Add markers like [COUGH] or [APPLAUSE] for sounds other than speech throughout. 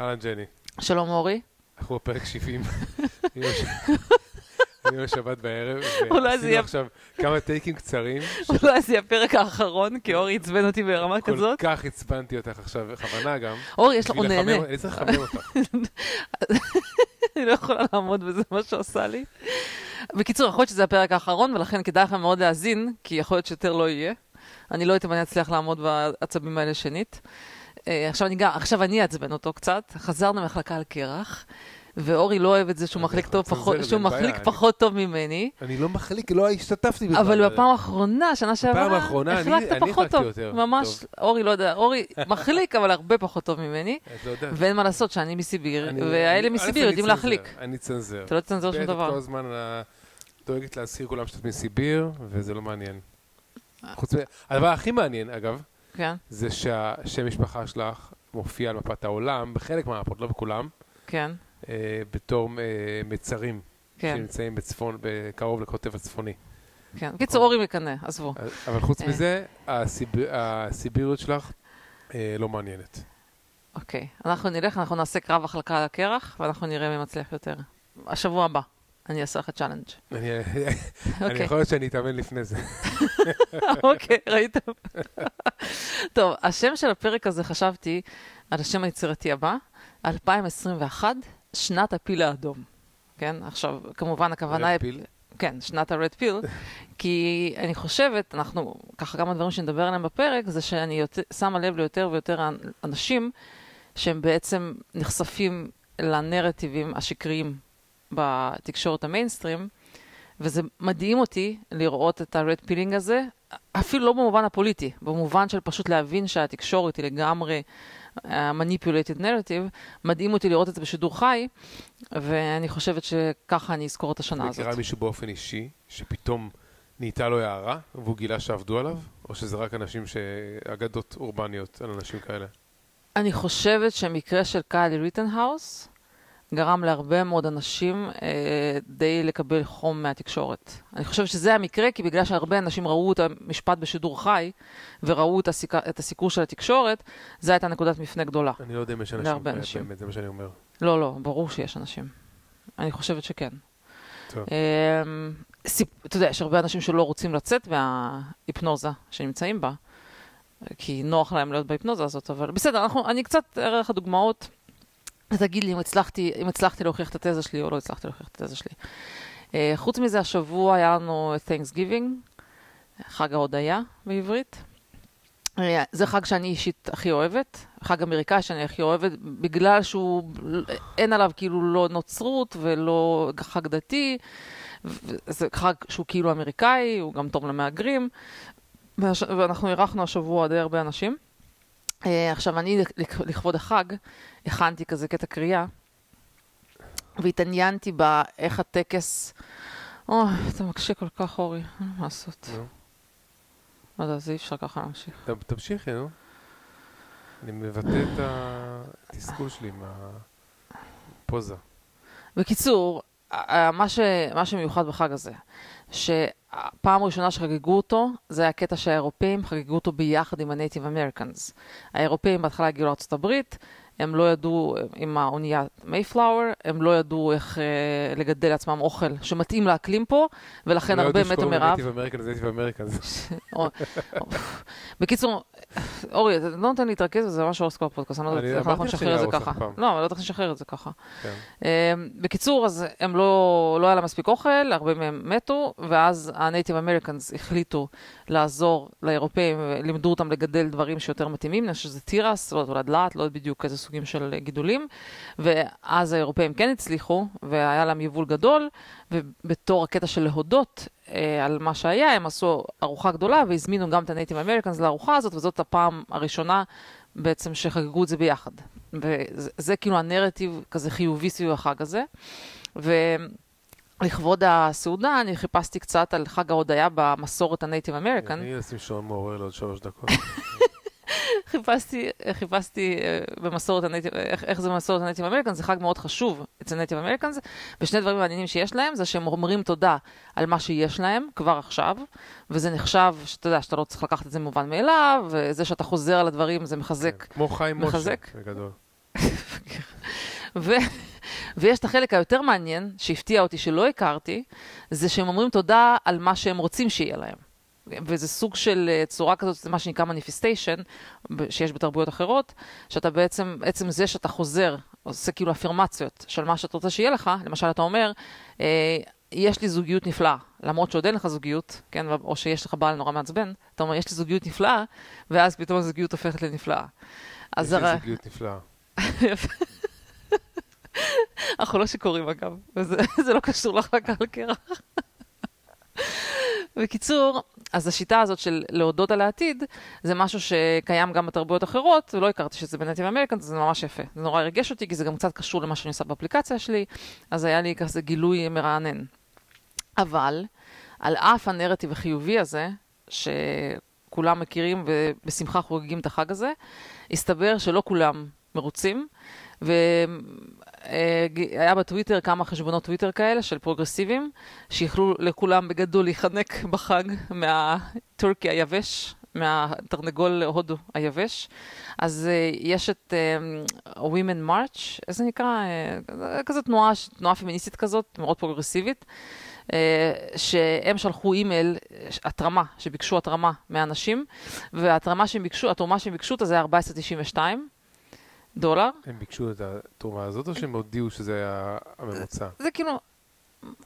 אהלן ג'ני, שלום אורי. אנחנו בפרק 70. [LAUGHS] יום שבת בערב, ועשינו עכשיו כמה טייקים קצרים. אולי זה יהיה הפרק האחרון, כי אורי עצבן אותי ברמה כל כזאת. כך עצבנתי אותך עכשיו, בכוונה גם. אורי, יש לו, הוא נהנה. אני צריך לחמם אותך. [LAUGHS] אני לא יכולה לעמוד בזה, מה שעושה לי. בקיצור, יכול להיות שזה הפרק האחרון, ולכן כדאי לכם מאוד להאזין, כי יכול להיות שיותר לא יהיה. אני לא יודעת אם אני אצליח לעמוד בעצבים האלה שנית. אה, עכשיו אני גם, עכשיו אני אעצבן אותו קצת. חזרנו ממחלקה על קרח, ואורי לא אוהב את זה שהוא אני מחליק טוב פחות, זה, שהוא מחליק אני- פחות טוב ממני. אני לא מחליק, לא השתתפתי בזה. אבל בפעם האחרונה, שנה שעברה, האחרונה אני- החלקת אני פחות החלקתי טוב. יותר. ממש, אורי לא יודע, אורי מחליק, אבל הרבה פחות טוב ממני. יודעת. ואין מה לעשות שאני מסיביר, אני- והאלה אני- מסיביר יודעים אני צנזר, להחליק. אני צנזר. אתה לא תצנזר שום דבר. כל הזמן אה, דואגת להזכיר כולם שאת מסיביר, וזה לא מעניין. מ... הדבר הכי מעניין, אגב, כן, זה שהשם משפחה שלך מופיע על מפת העולם, בחלק מהמפות, לא בכולם, כן, אה, בתור אה, מצרים, כן, שנמצאים בצפון, קרוב לקוטב הצפוני. כן. קיצור, אורי מקנא, עזבו. אבל חוץ אה. מזה, הסיב- הסיביריות שלך אה, לא מעניינת. אוקיי, אנחנו נלך, אנחנו נעשה קרב החלקה על הקרח, ואנחנו נראה מי מצליח יותר. השבוע הבא, אני אעשה לך challenge. [LAUGHS] אני אוקיי, יכול להיות שאני אתאמן לפני זה. [LAUGHS] אוקיי, ראיתם? טוב, השם של הפרק הזה, חשבתי על השם היצירתי הבא, 2021, שנת הפיל האדום. כן, עכשיו, כמובן הכוונה היא... pill. כן, שנת ה red pill, [LAUGHS] כי אני חושבת, אנחנו, ככה כמה דברים שנדבר עליהם בפרק, זה שאני יותר, שמה לב ליותר ויותר אנשים שהם בעצם נחשפים לנרטיבים השקריים בתקשורת המיינסטרים, וזה מדהים אותי לראות את הרד פילינג הזה, אפילו לא במובן הפוליטי, במובן של פשוט להבין שהתקשורת היא לגמרי מניפולטד נרטיב, מדהים אותי לראות את זה בשידור חי, ואני חושבת שככה אני אזכור את השנה את הזאת. מכירה מישהו באופן אישי, שפתאום נהייתה לו הערה, והוא גילה שעבדו עליו? או שזה רק אנשים ש... אגדות אורבניות על אנשים כאלה? אני חושבת שהמקרה של קיילי ריטנהאוס גרם להרבה מאוד אנשים אה, די לקבל חום מהתקשורת. אני חושבת שזה המקרה, כי בגלל שהרבה אנשים ראו את המשפט בשידור חי, וראו את, הסיק... את הסיקור של התקשורת, זו הייתה נקודת מפנה גדולה. אני לא יודע אם יש אנשים להרבה כאלה, אנשים. באמת, זה מה שאני אומר. לא, לא, ברור שיש אנשים. אני חושבת שכן. טוב. אמ, סיפ- אתה יודע, יש הרבה אנשים שלא רוצים לצאת מההיפנוזה שנמצאים בה, כי נוח להם להיות בהיפנוזה הזאת, אבל בסדר, אנחנו, אני קצת אראה לך דוגמאות, ותגיד לי אם הצלחתי, אם הצלחתי להוכיח את התזה שלי או לא הצלחתי להוכיח את התזה שלי. אה, חוץ מזה, השבוע היה לנו Thanksgiving, חג ההודיה בעברית. אה, זה חג שאני אישית הכי אוהבת, חג אמריקאי שאני הכי אוהבת, בגלל שהוא, אין עליו כאילו לא נוצרות ולא חג דתי, זה חג שהוא כאילו אמריקאי, הוא גם טוב למהגרים, ואנחנו אירחנו השבוע די הרבה אנשים. אה, עכשיו, אני לכ- לכבוד החג הכנתי כזה קטע קריאה, והתעניינתי באיך הטקס... אוי, אתה מקשה כל כך, אורי, אין מה לעשות. נו. לא יודע, זה אי אפשר ככה להמשיך. תמשיכי, נו. אני מבטא את התסכול שלי מהפוזה. בקיצור, ה- ה- מה, ש... מה שמיוחד בחג הזה, שהפעם הראשונה שחגגו אותו, זה היה קטע שהאירופאים חגגו אותו ביחד עם ה-Native Americans. האירופאים בהתחלה הגיעו הברית, הם לא ידעו, עם האונייה מייפלאואר, הם לא ידעו איך אה, לגדל לעצמם אוכל שמתאים לאקלים פה, ולכן הרבה מתו מרעב. American זה Native American. או- בקיצור, אורי, אתה לא נותן להתרכז זה ממש הורס כל הפודקאסט, אני לא אני יודעת איך אנחנו נשחרר את זה ככה. לא, אבל לא יודעת איך נשחרר את זה ככה. כן. אה, בקיצור, אז הם לא, לא היה להם מספיק אוכל, הרבה מהם מתו, ואז ה-Native Americans החליטו לעזור לאירופאים, לימדו אותם לגדל דברים שיותר מתאימים, אני חושב שזה תירס, לא יודעת, אולי דלעת, לא יודעת בדיוק איזה סוגים של גידולים, ואז האירופאים כן הצליחו, והיה להם יבול גדול, ובתור הקטע של להודות אה, על מה שהיה, הם עשו ארוחה גדולה והזמינו גם את ה-Native Americans לארוחה הזאת, וזאת הפעם הראשונה בעצם שחגגו את זה ביחד. וזה זה כאילו הנרטיב כזה חיובי סביב החג הזה. ולכבוד הסעודה, אני חיפשתי קצת על חג ההודיה במסורת ה-Native American. אני אשים שעון מעורר לעוד שלוש דקות. [LAUGHS] חיפשתי, חיפשתי אה, במסורת ה Native, איך, איך זה במסורת ה Native Americans, זה חג מאוד חשוב אצל Native Americans, ושני דברים מעניינים שיש להם, זה שהם אומרים תודה על מה שיש להם כבר עכשיו, וזה נחשב, שאתה יודע, שאתה לא צריך לקחת את זה מובן מאליו, וזה שאתה חוזר על הדברים זה מחזק. כן, כמו חיים משה. בגדול. [LAUGHS] ו... ויש את החלק היותר מעניין, שהפתיע אותי שלא הכרתי, זה שהם אומרים תודה על מה שהם רוצים שיהיה להם. וזה סוג של אה, צורה כזאת, זה מה שנקרא מניפיסטיישן, שיש בתרבויות אחרות, שאתה בעצם, עצם זה שאתה חוזר, עושה כאילו אפירמציות של מה שאתה רוצה שיהיה לך, למשל אתה אומר, אה, יש לי זוגיות נפלאה, למרות שעוד אין לך זוגיות, כן, או שיש לך בעל נורא מעצבן, אתה אומר, יש לי זוגיות נפלאה, ואז פתאום הזוגיות הופכת לנפלאה. יש לי זוגיות נפלאה. [LAUGHS] אנחנו לא שיכורים אגב, וזה [LAUGHS] לא קשור לחלקה על קרח. [LAUGHS] בקיצור, אז השיטה הזאת של להודות על העתיד, זה משהו שקיים גם בתרבויות אחרות, ולא הכרתי שזה בנטיב אמריקן, זה ממש יפה. זה נורא הרגש אותי, כי זה גם קצת קשור למה שאני עושה באפליקציה שלי, אז היה לי כזה גילוי מרענן. אבל, על אף הנרטיב החיובי הזה, שכולם מכירים ובשמחה חוגגים את החג הזה, הסתבר שלא כולם מרוצים, והיה בטוויטר כמה חשבונות טוויטר כאלה של פרוגרסיבים, שיכלו לכולם בגדול להיחנק בחג מהטורקי היבש, מהתרנגול הודו היבש. אז uh, יש את uh, Women March, איך זה נקרא? Uh, כזאת תנועה, תנועה פמיניסטית כזאת, מאוד פרוגרסיבית. uh, שהם שלחו אימייל, התרמה, שביקשו התרמה מהאנשים, והתרמה שהם ביקשו, התרומה שהם ביקשו, זה היה 14.92. דולר. הם ביקשו את התרומה הזאת, או שהם הודיעו שזה היה הממוצע? זה כאילו...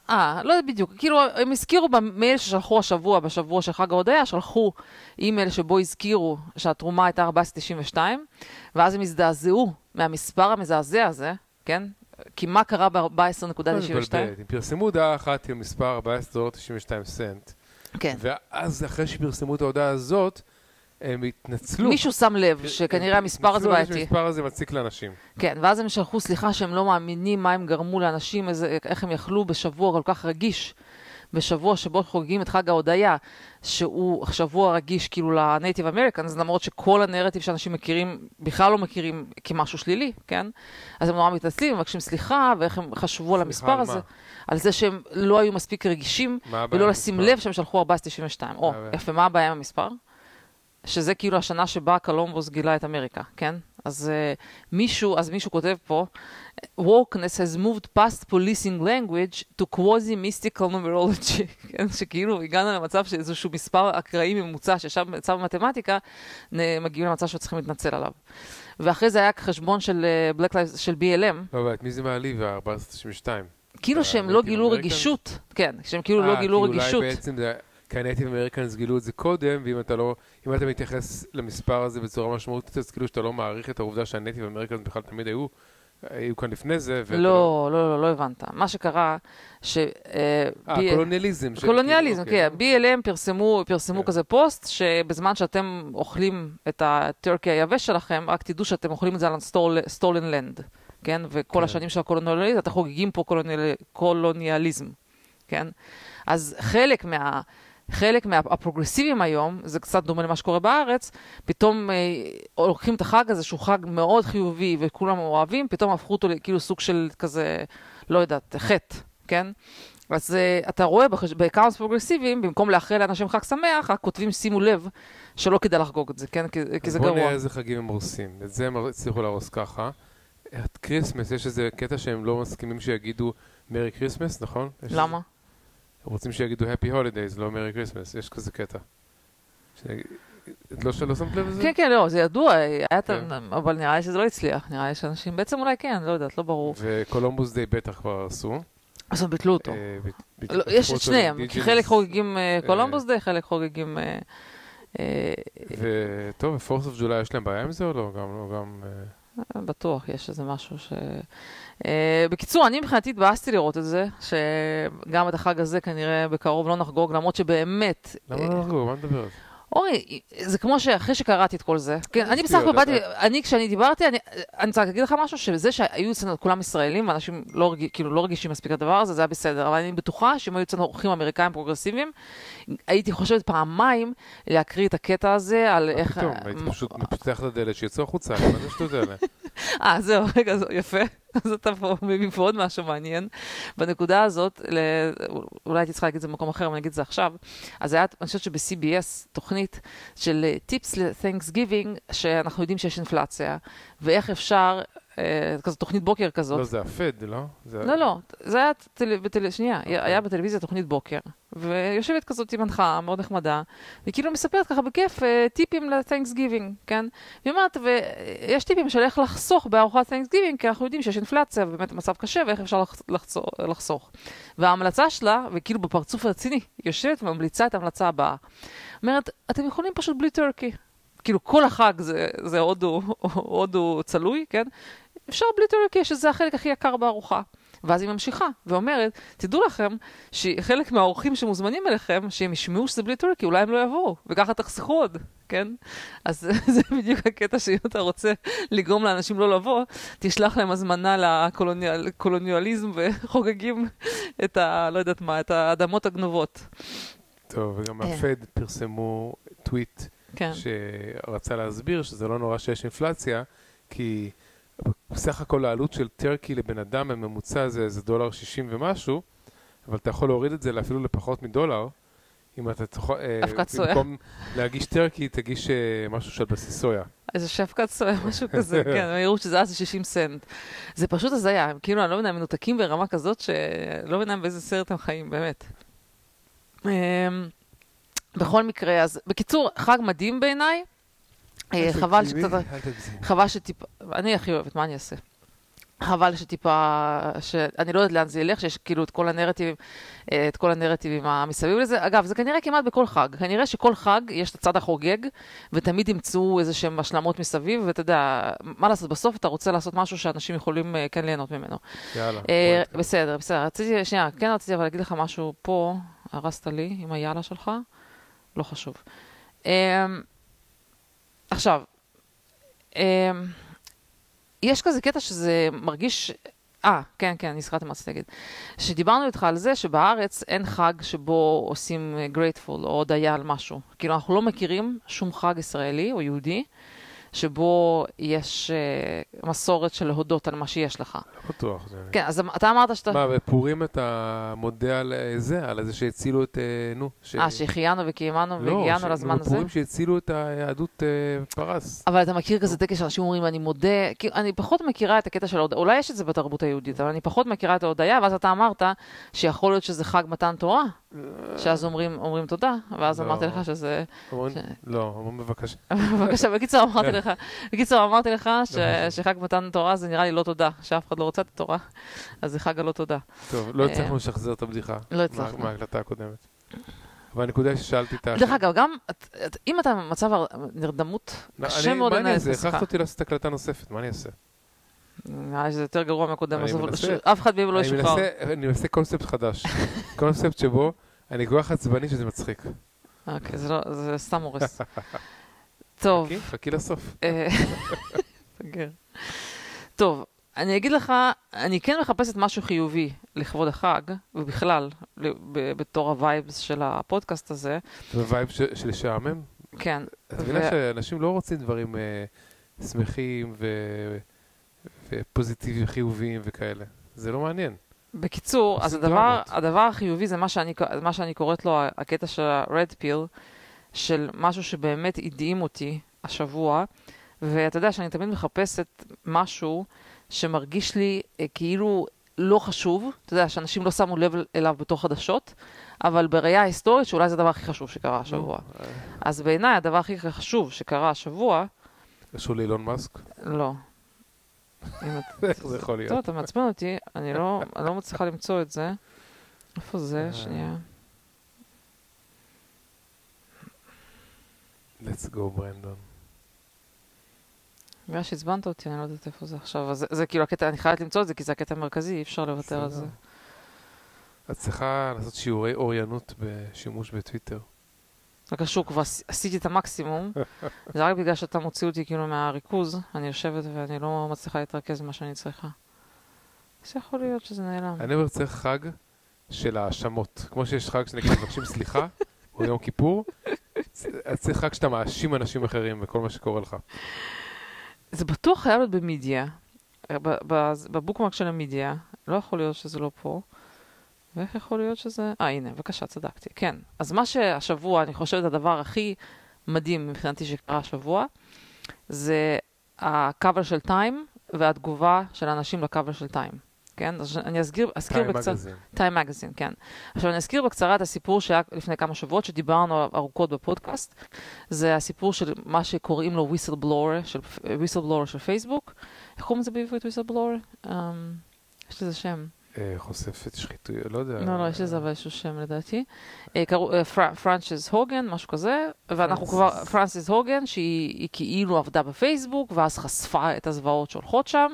אה, לא יודע בדיוק. כאילו, הם הזכירו במייל ששלחו השבוע, בשבוע של חג ההודיה, שלחו אימייל שבו הזכירו שהתרומה הייתה 14.92, ואז הם הזדעזעו מהמספר המזעזע הזה, כן? כי מה קרה ב-14.92? הם פרסמו הודעה אחת עם מספר 14.92 סנט. כן. ואז אחרי שפרסמו את ההודעה הזאת, הם התנצלו. מישהו שם לב שכנראה המספר הזה בעייתי. המספר הזה מציק לאנשים. כן, ואז הם שלחו סליחה שהם לא מאמינים מה הם גרמו לאנשים, איזה, איך הם יכלו בשבוע כל כך רגיש, בשבוע שבו חוגגים את חג ההודיה, שהוא שבוע רגיש כאילו לנייטיב אמריקאנס, למרות שכל הנרטיב שאנשים מכירים, בכלל לא מכירים כמשהו שלילי, כן? אז הם נורא מתנצלים, מבקשים סליחה, ואיך הם חשבו על המספר על הזה. מה? על זה שהם לא היו מספיק רגישים, ולא לשים לב שהם שלחו 1492. או, יפה, מה הבעיה עם המספר? שזה כאילו השנה שבה קולומבוס גילה את אמריקה, כן? אז uh, מישהו, אז מישהו כותב פה, wokeness has moved past policing language to quasi-mystical numerology, [LAUGHS] כן? שכאילו הגענו למצב שאיזשהו מספר אקראי ממוצע שישב במצב במתמטיקה, מגיעים למצב שצריכים להתנצל עליו. ואחרי זה היה חשבון של uh, Black Lives, של BLM. לא, את מי זה מעליב, ה-492? כאילו שהם לא גילו רגישות, כן, שהם כאילו לא גילו רגישות. אולי בעצם זה... כי הנייטיב אמריקאנס גילו את זה קודם, ואם אתה לא, אם אתה מתייחס למספר הזה בצורה משמעותית, אז כאילו שאתה לא מעריך את העובדה שהנייטיב אמריקאנס בכלל תמיד היו, היו כאן לפני זה. לא, לא, לא, לא, לא הבנת. מה שקרה, ש... אה, קולוניאליזם. קולוניאליזם, כן. BLM פרסמו, פרסמו כן. כזה פוסט, שבזמן שאתם אוכלים את הטורקי היבש שלכם, רק תדעו שאתם אוכלים את זה על סטולן לנד, כן? וכל כן. השנים של הקולוניאליזם, אתם חוגגים פה קולוניאליזם, כן? אז חלק מה... חלק מהפרוגרסיביים היום, זה קצת דומה למה שקורה בארץ, פתאום אה, לוקחים את החג הזה, שהוא חג מאוד חיובי וכולם אוהבים, פתאום הפכו אותו לכאילו סוג של כזה, לא יודעת, חטא, כן? אז אה, אתה רואה ב accounts פרוגרסיביים, במקום לאחל לאנשים חג שמח, רק כותבים שימו לב שלא כדאי לחגוג את זה, כן? כי, כי זה גרוע. בוא נראה איזה חגים הם הורסים. את זה הם הצליחו להרוס ככה. את Christmas, יש איזה קטע שהם לא מסכימים שיגידו Merry Christmas, נכון? למה? רוצים שיגידו Happy Holidays, לא Merry Christmas, יש כזה קטע. את לא שלא שמת לב לזה? כן, כן, לא, זה ידוע, היה כן. אבל נראה לי שזה לא הצליח, נראה לי שאנשים, בעצם אולי כן, לא יודעת, לא ברור. וקולומבוס די בטח כבר עשו. אז הם ביטלו אותו. אה, לא, יש את שניהם, כי חלק חוגגים קולומבוס די, חלק חוגגים... וטוב, ו-4th of July יש להם בעיה עם זה או לא? גם, לא, גם... בטוח, יש איזה משהו ש... Uh, בקיצור, אני מבחינתי התבאסתי לראות את זה, שגם את החג הזה כנראה בקרוב לא נחגוג, למרות שבאמת... למה לא נחגוג? מה מדברת? אורי, זה כמו שאחרי שקראתי את כל זה, כן, אני בסך הכל באתי, אני כשאני דיברתי, אני, אני רוצה להגיד לך משהו, שזה שהיו אצלנו כולם ישראלים, ואנשים לא, כאילו, לא רגישים מספיק לדבר הזה, זה היה בסדר, אבל אני בטוחה שאם היו אצלנו אורחים אמריקאים פרגרסיביים, הייתי חושבת פעמיים להקריא את הקטע הזה על איך... פתאום, הייתי פשוט מפתח את הדלת, שיצאו החוצה, מה זה שטות האלה? אה, זהו, רגע, יפה. [LAUGHS] אז אתה פה מביא פה עוד משהו מעניין. בנקודה הזאת, אולי הייתי צריכה להגיד את זה במקום אחר, אבל אני אגיד את זה עכשיו. אז היה, אני חושבת שב-CBS, תוכנית של טיפס ל-Thanksgiving, שאנחנו יודעים שיש אינפלציה, ואיך אפשר אה, כזאת תוכנית בוקר כזאת. לא, זה הפד, לא? זה- לא, לא, זה היה טל... בטל... שנייה, היה בטלוויזיה תוכנית בוקר, ויושבת כזאת עם מנחה מאוד נחמדה, והיא כאילו מספרת ככה בכיף אה, טיפים ל-Thanksgiving, כן? והיא אומרת, ויש טיפים של איך לחסוך בארוחת Thanksgiving, כי אנחנו יודעים שיש אינפלציה, ובאמת מצב קשה, ואיך אפשר לח... לחסוך, לחסוך. וההמלצה שלה, וכאילו בפרצוף רציני, היא יושבת וממליצה את ההמלצה הבאה. אומרת, אתם יכולים פשוט בלי טורקי. כאילו כל החג זה, זה הודו, הודו צלוי, כן? אפשר בלי טורקי, שזה החלק הכי יקר בארוחה. ואז היא ממשיכה ואומרת, תדעו לכם שחלק מהאורחים שמוזמנים אליכם, שהם ישמעו שזה בלי טורקי, אולי הם לא יבואו, וככה תחסכו עוד, כן? אז [LAUGHS] זה בדיוק הקטע שאם אתה רוצה לגרום לאנשים לא לבוא, תשלח להם הזמנה לקולוניאליזם וחוגגים את ה... לא יודעת מה, את האדמות הגנובות. טוב, וגם אה. הפד פרסמו טוויט כן. שרצה להסביר שזה לא נורא שיש אינפלציה, כי בסך הכל העלות של טרקי לבן אדם בממוצע זה איזה דולר שישים ומשהו, אבל אתה יכול להוריד את זה אפילו לפחות מדולר. אם אתה תוכל, אה, אבקת סויה. במקום להגיש טרקי, תגיש אה, משהו של בסיס סויה. איזה שפקת סויה, [LAUGHS] משהו כזה, כן, הם יראו שזה אז 60 סנט. זה פשוט הזיה, הם כאילו, אני לא מבינה, הם מנותקים ברמה כזאת שלא מבינה באיזה סרט הם חיים, באמת. אמ, בכל מקרה, אז בקיצור, חג מדהים בעיניי. אה, חבל שקצת... חבל שטיפה, אני הכי אוהבת, מה אני אעשה? חבל שטיפה, שאני לא יודעת לאן זה ילך, שיש כאילו את כל הנרטיבים, אה, את כל הנרטיבים המסביב לזה. אגב, זה כנראה כמעט בכל חג. כנראה שכל חג יש את הצד החוגג, ותמיד ימצאו איזה שהם השלמות מסביב, ואתה יודע, מה לעשות, בסוף אתה רוצה לעשות משהו שאנשים יכולים אה, כן ליהנות ממנו. יאללה. אה. בסדר, בסדר. רציתי, שנייה, כן רציתי אבל להגיד לך משהו פה, הרסת לי עם היאללה שלך, לא חשוב. אה, עכשיו, אה, יש כזה קטע שזה מרגיש... אה, כן, כן, נזכרתי מה רציתי להגיד. שדיברנו איתך על זה שבארץ אין חג שבו עושים אה, grateful או הודיה על משהו. כאילו, אנחנו לא מכירים שום חג ישראלי או יהודי שבו יש אה, מסורת של להודות על מה שיש לך. לא בטוח. זה- כן, אז אתה אמרת שאתה... מה, בפורים אתה מודה על אה, זה, על זה שהצילו את, אה, נו. ש- אה, שהחיינו וקיימנו לא, והגיענו ש- לזמן הזה? בפורים שהצילו את היהדות פרס. אבל אתה מכיר כזה טקס שאנשים אומרים, אני מודה, כאילו, אני פחות מכירה את הקטע של ההודיה, אולי יש את זה בתרבות היהודית, אבל אני פחות מכירה את ההודיה, ואז אתה אמרת שיכול להיות שזה חג מתן תורה, שאז אומרים, אומרים תודה, ואז לא. אמרתי לך שזה... אומרים, ש- לא, אומרים בבקשה. [LAUGHS] בבקשה, בקיצור אמרתי לך, בקיצור אמרתי לך ש- שחג מתן תורה זה נראה לי לא תודה, שאף אחד לא רוצה את התורה, אז זה חג הלא תודה. טוב, לא אה, הצלחנו לשחזר את הבדיחה. לא הצלחנו. מה- מההקלטה הקודמת. אבל הנקודה היא ששאלתי את ה... דרך אגב, גם אם אתה במצב נרדמות, לא, קשה אני- מאוד מה אני לנהל את אעשה? השיחה. הכרחת אותי לעשות הקלטה נוספת, מה אני אעשה? נראה לי שזה יותר גרוע מהקודם, אני אף אחד מהם לא אני ישוחרר. אני מנסה קונספט חדש. [LAUGHS] קונספט שבו אני כל כך עצבני שזה מצחיק. אוקיי, זה לא- זה סתם הורס. [LAUGHS] טוב. חכי, חכי לסוף. אה, סגר. טוב, אני אגיד לך, אני כן מחפשת משהו חיובי לכבוד החג, ובכלל, בתור ה vibes של הפודקאסט הזה. זה vibe ש- של לשעמם? כן, את מבינה ו- שאנשים לא רוצים דברים אה, שמחים ו- ופוזיטיביים, חיוביים וכאלה. זה לא מעניין. בקיצור, אז הדבר. הדבר החיובי זה מה שאני, מה שאני קוראת לו הקטע של ה-red pill, של משהו שבאמת הדהים אותי השבוע, ואתה יודע שאני תמיד מחפשת משהו שמרגיש לי אה, כאילו לא חשוב, אתה יודע, שאנשים לא שמו לב אליו בתור חדשות, אבל בראייה ההיסטורית שאולי זה הדבר הכי חשוב שקרה השבוע. אה, אז בעיניי הדבר הכי חשוב שקרה השבוע, קשור לאילון מאסק? לא. [LAUGHS] איך זה יכול להיות? טוב, אתה מעצבן אותי, אני לא, לא מצליחה למצוא את זה. איפה זה? אה. שנייה. let's go ברנדון. בגלל שעצבנת אותי, אני לא יודעת איפה זה עכשיו. אז זה, זה כאילו הקטע, אני חייבת למצוא את זה, כי זה הקטע המרכזי, אי אפשר לוותר על זה. את צריכה לעשות שיעורי אוריינות בשימוש בטוויטר. זה קשור, כבר עש- עשיתי את המקסימום. [LAUGHS] זה רק בגלל שאתה מוציא אותי כאילו מהריכוז, אני יושבת ואני לא מצליחה להתרכז במה שאני צריכה. אז יכול להיות שזה נעלם. אני אומר צריך חג של האשמות. כמו שיש חג שנגיד מבקשים סליחה, או יום כיפור, אז צריך חג שאתה מאשים אנשים אחרים בכל מה שקורה לך. זה בטוח חייב להיות במדיה, בבוקמרק של המדיה, לא יכול להיות שזה לא פה. ואיך יכול להיות שזה... אה, הנה, בבקשה, צדקתי. כן. אז מה שהשבוע, אני חושבת, הדבר הכי מדהים מבחינתי שקרה השבוע, זה הקאבר של טיים והתגובה של האנשים לקאבר של טיים. כן? אז אני אזכיר, אזכיר בקצרה... מגזין. טיים מגזין, כן. עכשיו אני אזכיר בקצרה את הסיפור שהיה לפני כמה שבועות, שדיברנו ארוכות בפודקאסט. זה הסיפור של מה שקוראים לו whistleblower של, whistleblower של פייסבוק. איך קוראים לזה בעברית whistleblower? Um, יש לזה שם. אה, חושפת שחיתויות, לא יודע. לא, לא, יש לזה אבל איזשהו שם לדעתי. אה, קראו אה, פר- פרנצ'ס הוגן, משהו כזה, ואנחנו כבר, פרנסיס. פרנסיס הוגן, שהיא היא כאילו עבדה בפייסבוק, ואז חשפה את הזוועות שהולכות שם,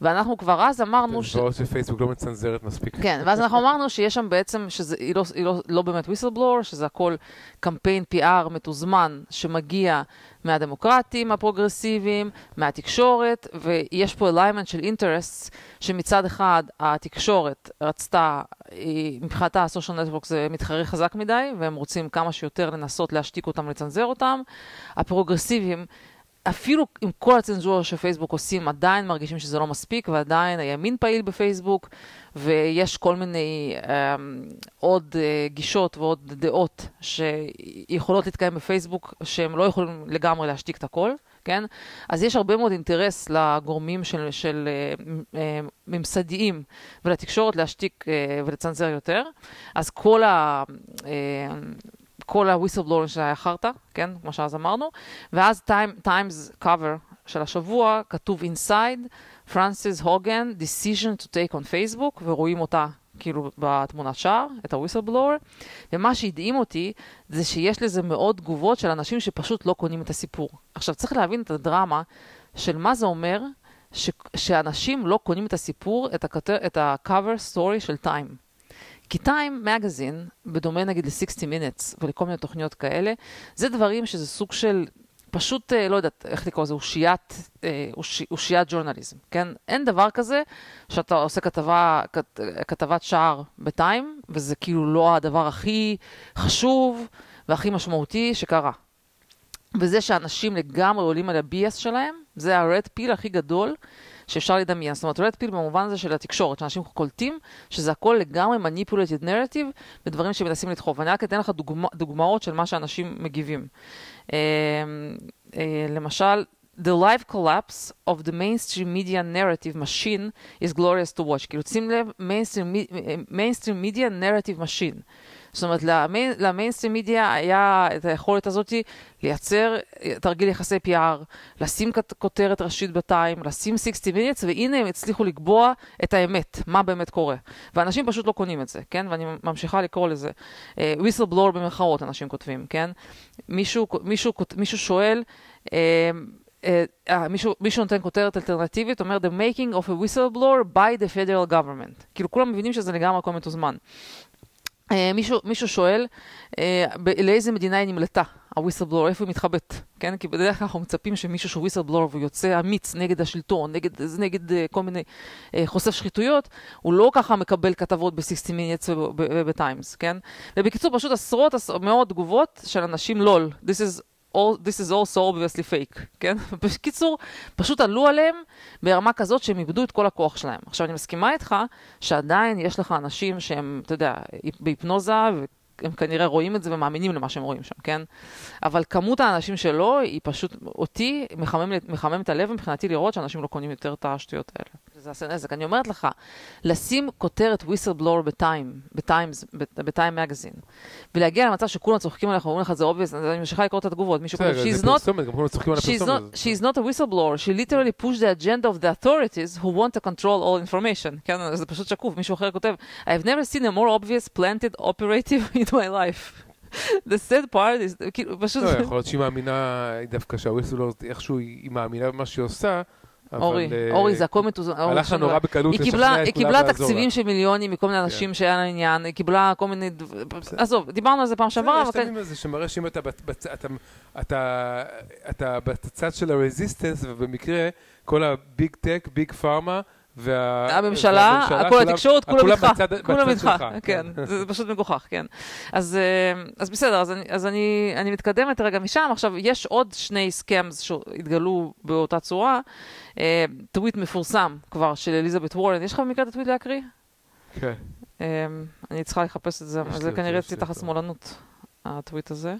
ואנחנו כבר אז אמרנו ש... זוועות שפייסבוק לא מצנזרת מספיק. כן, ואז אנחנו אמרנו שיש שם בעצם, שהיא לא, לא, לא באמת whistleblower, שזה הכל קמפיין PR מתוזמן שמגיע מהדמוקרטים הפרוגרסיביים, מהתקשורת, ויש פה alignment של interests, שמצד אחד התקשורת רצתה, היא- מבחינתה ה-social network זה מתחרה חזק מדי, והם רוצים כמה שיותר לנסות להשתיק אותם ולצנזר אותם. הפרוגרסיביים, אפילו עם כל הצנזורה שפייסבוק עושים, עדיין מרגישים שזה לא מספיק, ועדיין הימין פעיל בפייסבוק, ויש כל מיני um, עוד uh, גישות ועוד דעות שיכולות להתקיים בפייסבוק, שהם לא יכולים לגמרי להשתיק את הכל, כן? אז יש הרבה מאוד אינטרס לגורמים של, של uh, uh, ממסדיים ולתקשורת להשתיק uh, ולצנזר יותר. אז כל ה... Uh, כל ה-whistleblower שהיה חרטא, כן? כמו שאז אמרנו. ואז Times cover של השבוע, כתוב Inside Frances Haugen's decision to take on Facebook, ורואים אותה כאילו בתמונת שער, את ה-whistleblower. ומה שהדהים אותי, זה שיש לזה מאוד תגובות של אנשים שפשוט לא קונים את הסיפור. עכשיו, צריך להבין את הדרמה של מה זה אומר ש- שאנשים לא קונים את הסיפור, את, הכתר, את ה-cover story של טיים. כי טיים מגזין, בדומה נגיד ל-60 Minutes ולכל מיני תוכניות כאלה, זה דברים שזה סוג של, פשוט, אה, לא יודעת איך לקרוא לזה, אושיית, אה, אושי, אושיית ג'ורנליזם, כן? אין דבר כזה שאתה עושה כתבה, כת, כתבת שער בטיים, וזה כאילו לא הדבר הכי חשוב והכי משמעותי שקרה. וזה שאנשים לגמרי עולים על ה-BS שלהם, זה ה-red pill הכי גדול שאפשר לדמיין. זאת אומרת, red pill במובן הזה של התקשורת, שאנשים קולטים שזה הכל לגמרי manipulated narrative ודברים שמנסים לדחוף. ואני רק אתן לך דוגמא, דוגמאות של מה שאנשים מגיבים. אה, אה, למשל, The live collapse of the mainstream media narrative machine is glorious to watch. כאילו, שים לב, mainstream, mainstream media narrative machine. זאת אומרת, למיין- למיינסטרים מידיה היה את היכולת הזאת לייצר תרגיל יחסי PR, לשים כותרת ראשית בטיים, לשים 60 minutes, והנה הם הצליחו לקבוע את האמת, מה באמת קורה. ואנשים פשוט לא קונים את זה, כן? ואני ממשיכה לקרוא לזה. אה, whistleblower במרכאות, אנשים כותבים, כן? מישהו, מישהו, מישהו שואל, אה, מישהו, מישהו נותן כותרת אלטרנטיבית, אומר The making of a whistleblower by the federal government. כאילו כולם מבינים שזה לגמרי הכל מתוזמן. Uh, מישהו, מישהו שואל, ב- לאיזה מדינה היא נמלטה, ה-whistleblower, איפה היא מתחבאת, כן? כי בדרך כלל אנחנו מצפים שמישהו שהוא whistleblower והוא יוצא אמיץ נגד השלטון, נגד, נגד uh, כל מיני חושף שחיתויות, הוא לא ככה מקבל כתבות ב-60 minutes וב-times, כן? ובקיצור, פשוט עשרות, עשרות, מאות תגובות של אנשים לול. This is all, this is also obviously fake, כן? [LAUGHS] בקיצור, פשוט עלו עליהם ברמה כזאת שהם איבדו את כל הכוח שלהם. עכשיו, אני מסכימה איתך שעדיין יש לך אנשים שהם, אתה יודע, בהיפנוזה, והם כנראה רואים את זה ומאמינים למה שהם רואים שם, כן? אבל כמות האנשים שלא, היא פשוט, אותי מחמם, מחמם את הלב מבחינתי לראות שאנשים לא קונים יותר את השטויות האלה. זה עושה נזק. אני אומרת לך, לשים כותרת whistleblower בטיים, בטיימס, בטיים מגזין, ולהגיע למצב שכולם צוחקים עליך ואומרים לך זה obvious, אני ממשיכה לקרוא את התגובות, מישהו כותב, she's not She's not, she's not a whistleblower, she literally pushed the agenda of the authorities who want to control all information. כן, זה פשוט שקוף, מישהו אחר כותב, I've never seen a more obvious planted operative [LAUGHS] in my life. The sad part is, כאילו, פשוט, לא, יכול להיות שהיא מאמינה דווקא שהוויסלור, איכשהו היא מאמינה במה שהיא עושה. אורי, אה, אורי, זה הכל מתוזמן. הלך לה נורא. בקלות היא לשכנע קיבלה, את היא כולם קיבלה לעזור לה. תקציבים של מיליונים מכל מיני אנשים שהיה לה עניין, היא קיבלה כל מיני, עזוב, דיברנו על זה פעם שעברה, יש כן, את הזה שמראה שאם אתה בצ- בצ- אתה- אתה- אתה בצד של ה resistance, ובמקרה כל ה Big Tech, Big Pharma, וה... הממשלה, כל התקשורת, כולם איתך, כולם איתך, שלך, כן, זה פשוט מגוחך, כן. אז אה, אז בסדר, אז אני- אז אני אני מתקדמת רגע משם. עכשיו, יש עוד שני scams שהתגלו באותה צורה. אה, טוויט מפורסם כבר של אליזבת וורן, יש לך במקרה את הטוויט להקריא? כן. אה, אני צריכה לחפש את זה, זה כנראה יש לי תחת אותו. שמאלנות, הטוויט הזה.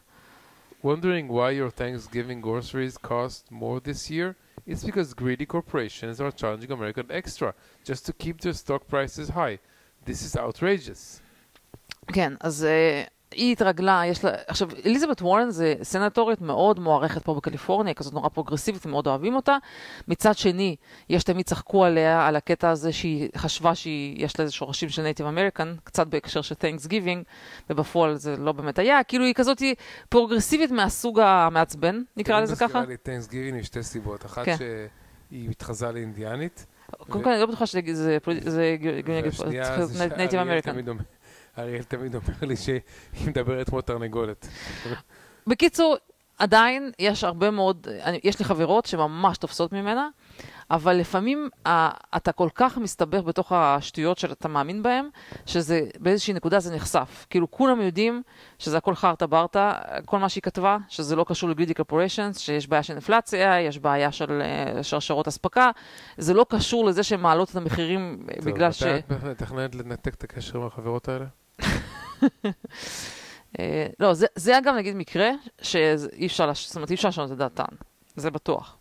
wondering why your Thanksgiving groceries cost more this year? It's because greedy corporations are charging American extra just to keep their stock prices high. This is outrageous. כן, אז uh, היא התרגלה, יש לה... עכשיו, אליזבת וורן זה סנטורית מאוד מוערכת פה בקליפורניה, כזאת נורא פרוגרסיבית, מאוד אוהבים אותה. מצד שני, יש תמיד צחקו עליה, על הקטע הזה שהיא חשבה שיש לה איזה שורשים של Native American, קצת בהקשר של תנקס גיבינג, ובפועל זה לא באמת היה. כאילו היא כזאת פרוגרסיבית מהסוג המעצבן, נקרא לזה ככה. מזכירה לי Thanksgiving משתי סיבות. אחת כן. שהיא מתחזה לאינדיאנית. קודם כל, אני לא בטוחה שזה והשנייה זה Native American. אריאל תמיד אומר לי שהיא מדברת כמו תרנגולת. בקיצור, עדיין יש הרבה מאוד, אני, יש לי חברות שממש תופסות ממנה, אבל לפעמים אתה כל כך מסתבך בתוך השטויות שאתה מאמין בהן, שזה באיזושהי נקודה זה נחשף. כאילו כולם יודעים שזה הכל חרטה ברטה, כל מה שהיא כתבה, שזה לא קשור לגרידי קורפוריישנס, שיש בעיה של אינפלציה, יש בעיה של אה, שרשרות אספקה, זה לא קשור לזה שהן מעלות את המחירים אה, בגלל ש... טוב, מתי את מתכננת לנתק את הקשר עם החברות האלה? אה, לא, זה, זה אגב נגיד מקרה שאי אפשר, זאת אומרת, אי אפשר לשנות את דעתן, זה בטוח.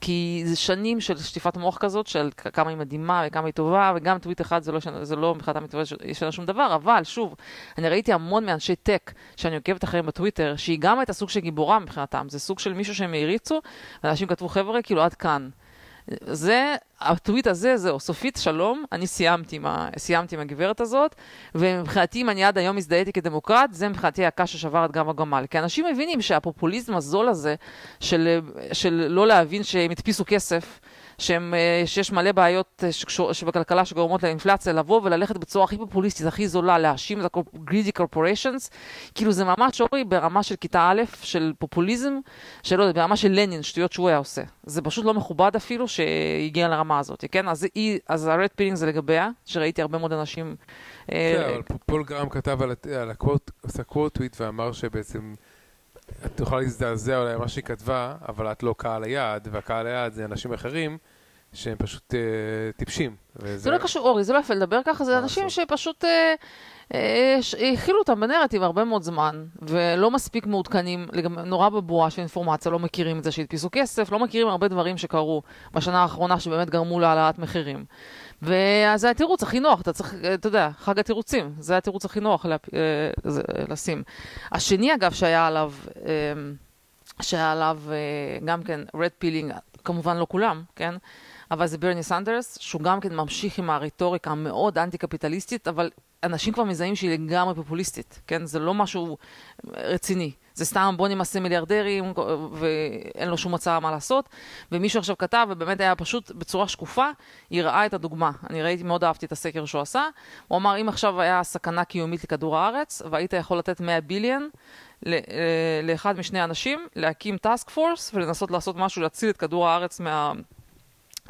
כי זה שנים של שטיפת מוח כזאת, של כמה היא מדהימה וכמה היא טובה, וגם טוויט אחד זה לא, שנה- זה לא מבחינתם ישנה שום דבר, אבל שוב, אני ראיתי המון מאנשי טק שאני עוקבת אחריהם בטוויטר, שהיא גם הייתה סוג של גיבורה מבחינתם, זה סוג של מישהו שהם העריצו, ואנשים כתבו, חבר'ה, כאילו עד כאן. זה, הטוויט הזה, זהו, סופית שלום, אני סיימתי עם, ה, סיימתי עם הגברת הזאת, ומבחינתי, אם אני עד היום הזדהיתי כדמוקרט, זה מבחינתי הקש ששבר את גב הגמל. כי אנשים מבינים שהפופוליזם הזול הזה, של, של לא להבין שהם הדפיסו כסף, שהם, אה, שיש מלא בעיות אה, שקשור, שבכלכלה שגורמות לאינפלציה, לבוא וללכת בצורה הכי פופוליסטית, הכי זולה, להאשים את ה-greedy corporations, כאילו זה ממש אורי ברמה של כיתה א', של פופוליזם, שלא יודע, ברמה של לנין, שטויות שהוא היה עושה. זה פשוט לא מכובד אפילו שהגיע לרמה הזאת, כן? אז, היא, אז ה-red pilling זה לגביה, שראיתי הרבה מאוד אנשים... אה, כן, אבל פ- פול גרם כתב על על הקוואט, עשה קוואט טוויט ואמר שבעצם את יכולה להזדעזע אולי מה שהיא כתבה, אבל את לא קהל היעד, והקהל היעד זה אנשים אחרים שהם פשוט אה, טיפשים. וזה- זה לא קשור, אורי, זה לא יפה לדבר ככה, זה אנשים לעשות? שפשוט אה, אה, הכילו אותם בנרטיב הרבה מאוד זמן, ולא מספיק מעודכנים, נורא בבועה של אינפורמציה, לא מכירים את זה שהדפיסו כסף, לא מכירים הרבה דברים שקרו בשנה האחרונה שבאמת גרמו להעלאת מחירים. וזה התירוץ הכי נוח, אתה צריך, אה, אתה יודע, חג התירוצים, זה התירוץ הכי נוח לה, אה, לשים. השני, אגב, שהיה עליו, אה, שהיה עליו גם כן red pilling, כמובן לא כולם, כן? אבל זה ברני סנדרס, שהוא גם כן ממשיך עם הרטוריקה המאוד אנטי-קפיטליסטית, אבל אנשים כבר מזהים שהיא לגמרי פופוליסטית, כן? זה לא משהו רציני. זה סתם בוא נמסה מיליארדרים ואין לו שום הצעה מה לעשות. ומישהו עכשיו כתב, ובאמת היה פשוט בצורה שקופה, היא ראה את הדוגמה. אני ראיתי, מאוד אהבתי את הסקר שהוא עשה. הוא אמר, אם עכשיו היה סכנה קיומית לכדור הארץ, והיית יכול לתת 100 ביליון ל- אה, לאחד משני אנשים, להקים טאסק פורס ולנסות לעשות משהו, להציל את כדור הארץ מה...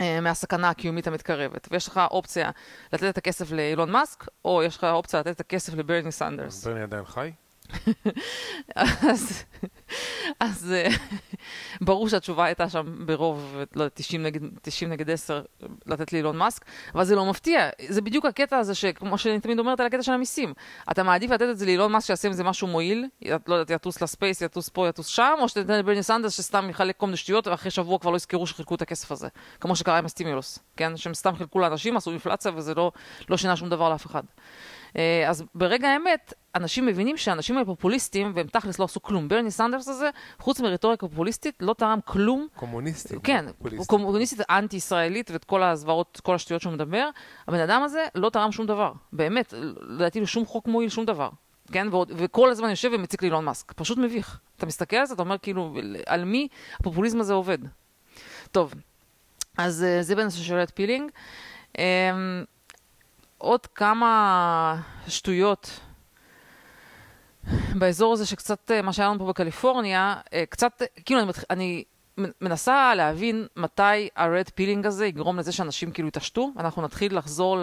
אה, מהסכנה הקיומית המתקרבת. ויש לך אופציה לתת את הכסף לאילון מאסק, או יש לך אופציה לתת את הכסף לברני סנדרס. ברני עדיין חי? אז, אז אה, ברור שהתשובה הייתה שם ברוב, לא יודע, 90 נגד, 90 נגד 10, לתת לאילון מאסק, אבל זה לא מפתיע. זה בדיוק הקטע הזה, שכמו שאני תמיד אומרת על הקטע של המיסים. אתה מעדיף לתת את זה לאילון מאסק שיעשה עם זה משהו מועיל, לא יודעת, יטוס ל space, יטוס פה, יטוס שם, או שתתן לברני סנדרס שסתם יחלק כל מיני שטויות, ואחרי שבוע כבר לא יזכרו שחילקו את הכסף הזה. כמו שקרה עם ה stimulus, כן? שהם סתם חילקו לאנשים, עשו אינפלציה, וזה לא, לא שינה שום דבר לאף אחד. אה, אז ברגע האמת, אנשים מבינים שהאנשים האלה פופוליסטים, והם תכלס לא עשו כלום. ברני סנדרס הזה, חוץ מרטוריקה פופוליסטית, לא תרם כלום. קומוניסטים. כן, לא הוא פופוליסטים. קומוניסטית אנטי-ישראלית ואת כל הזוועות, כל השטויות שהוא מדבר. הבן אדם הזה לא תרם שום דבר. באמת, לדעתי לו שום חוק מועיל, שום דבר. כן, ועוד, וכל הזמן יושב ומציק לאילון מאסק. פשוט מביך. אתה מסתכל על זה, אתה אומר כאילו, על מי הפופוליזם הזה עובד. טוב, אז אה, זה בנושא של feeling. עוד כמה שטויות באזור הזה שקצת, אה, מה שהיה לנו פה בקליפורניה, אה, קצת, אה, כאילו אני. אני מנסה להבין מתי ה-red pilling הזה יגרום לזה שאנשים כאילו יתעשתו, ואנחנו נתחיל לחזור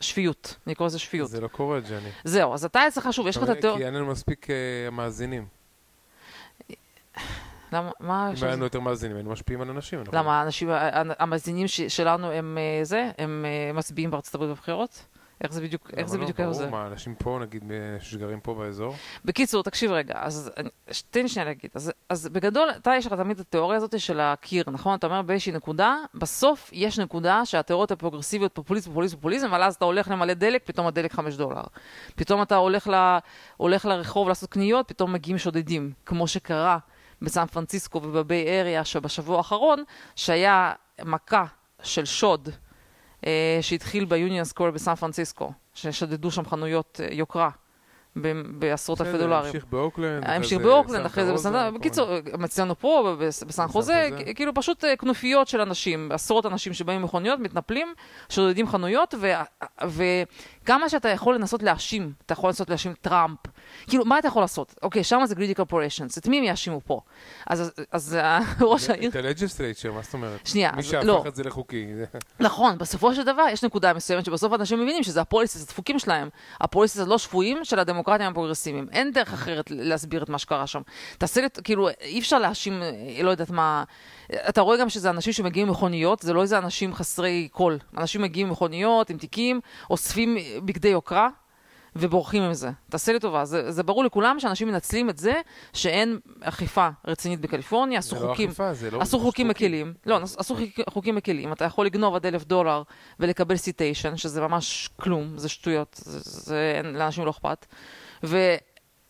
לשפיות, אני קורא לזה שפיות. זה לא קורה, ג'ני. זהו, אז אתה אצלך שוב, יש לך את התיאור... כי אין לנו מספיק אה, מאזינים. למה, מה... אם היה? לנו יותר מאזינים, היינו משפיעים על אנשים. אנחנו- למה, האנשים, ה- המאזינים ש- שלנו הם אה, זה, הם אה, מצביעים בארצות הברית בבחירות? איך זה בדיוק, איך זה לא? בדיוק היה ברור, עוזר? מה, אנשים פה, נגיד, שגרים פה באזור? בקיצור, תקשיב רגע, אז תן שנייה להגיד. אז, אז בגדול, אתה יש לך תמיד את התיאוריה הזאת של הקיר, נכון? אתה אומר באיזושהי נקודה, בסוף יש נקודה שהתיאוריות הפרוגרסיביות, פופוליזם, פופוליזם, פופוליזם, אבל אז אתה הולך למלא דלק, פתאום הדלק 5 דולר. פתאום אתה הולך, ל, הולך לרחוב לעשות קניות, פתאום מגיעים שודדים, כמו שקרה בסן פרנסיסקו וב Bay Area שבשבוע האחרון, שהיה מכה של שוד. אה, שהתחיל ביוניון סקוור בסן פרנסיסקו, ששדדו שם חנויות אה, יוקרה ב- בעשרות אלפי דולרים. המשיך באוקלנד. המשיך אחרי זה באוקלנד, אחרי זה רוזה, בקיצור, אצלנו פה, בס- בסן חוזה, כאילו פשוט אה, כנופיות של אנשים, עשרות אנשים שבאים עם מכוניות, מתנפלים, שודדים חנויות, וכמה שאתה יכול לנסות להאשים, אתה יכול לנסות להאשים טראמפ, כאילו, מה אתה יכול לעשות? אוקיי, שם זה greedy corporations, את מי הם יאשימו פה? אז- אז- אה, [LAUGHS] ראש העיר... את ה legislature, מה זאת אומרת? שנייה, מי שהפך לא. את זה לחוקי. [LAUGHS] נכון, בסופו של דבר יש נקודה מסוימת שבסוף אנשים מבינים שזה ה policies הדפוקים שלהם. ה policies הלא שפויים של הדמוקרטיה הפרוגרסיביים. אין דרך אחרת להסביר את מה שקרה שם. תעשה כאילו, אי אפשר להאשים, אה, לא יודעת מה... אתה רואה גם שזה אנשים שמגיעים עם מכוניות, זה לא איזה אנשים חסרי קול. אנשים מגיעים עם מכוניות, עם תיקים, אוספים בגדי יוקרה. ובורחים עם זה. תעשה לי טובה, זה, זה ברור לכולם שאנשים מנצלים את זה שאין אכיפה רצינית בקליפורניה, עשו זה לא חוקים. אכיפה, זה לא... עשו זה חוקים מקלים, לא, עשו חוק- חוקים מקלים, אתה יכול לגנוב עד אלף דולר ולקבל סיטיישן, שזה ממש כלום, זה שטויות, זה, זה אין, לאנשים לא אכפת. ו,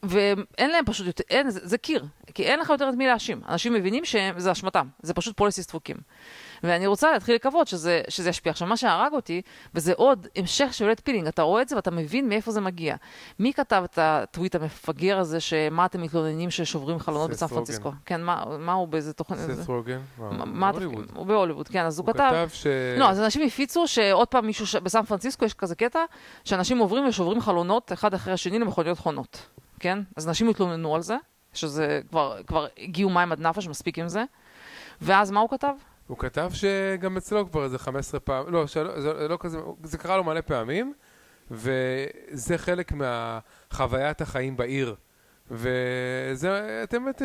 ואין להם פשוט יותר, אין, זה, זה קיר, כי אין לך יותר את מי להאשים. אנשים מבינים שזה אשמתם, זה פשוט פוליסיס דפוקים. ואני רוצה להתחיל לקוות שזה, שזה ישפיע. עכשיו, מה שהרג אותי, וזה עוד המשך של red pilling, אתה רואה את זה ואתה מבין מאיפה זה מגיע. מי כתב את הטוויט המפגר הזה, שמה אתם מתלוננים ששוברים חלונות בסן פרנסיסקו? כן, מה, מה הוא באיזה תוכן? סת רוגן? מה- מה התפקיד? הוליווד. הוא בהוליווד, כן, אז הוא הוא כתב... כתב ש... לא, אז אנשים הפיצו שעוד פעם מישהו, ש- בסן פרנסיסקו יש כזה קטע, שאנשים עוברים ושוברים חלונות אחד אחרי השני למכוניות חונות, כן? אז אנשים התלוננו על זה, שזה כבר, כבר הגיעו מים עד נפש, מספיק עם זה. ואז מה הוא כתב? הוא כתב שגם אצלו כבר איזה 15 פעם, לא, שלא, זה לא כזה, זה קרה לו מלא פעמים, וזה חלק מהחוויית החיים בעיר. וזה, אתם ת-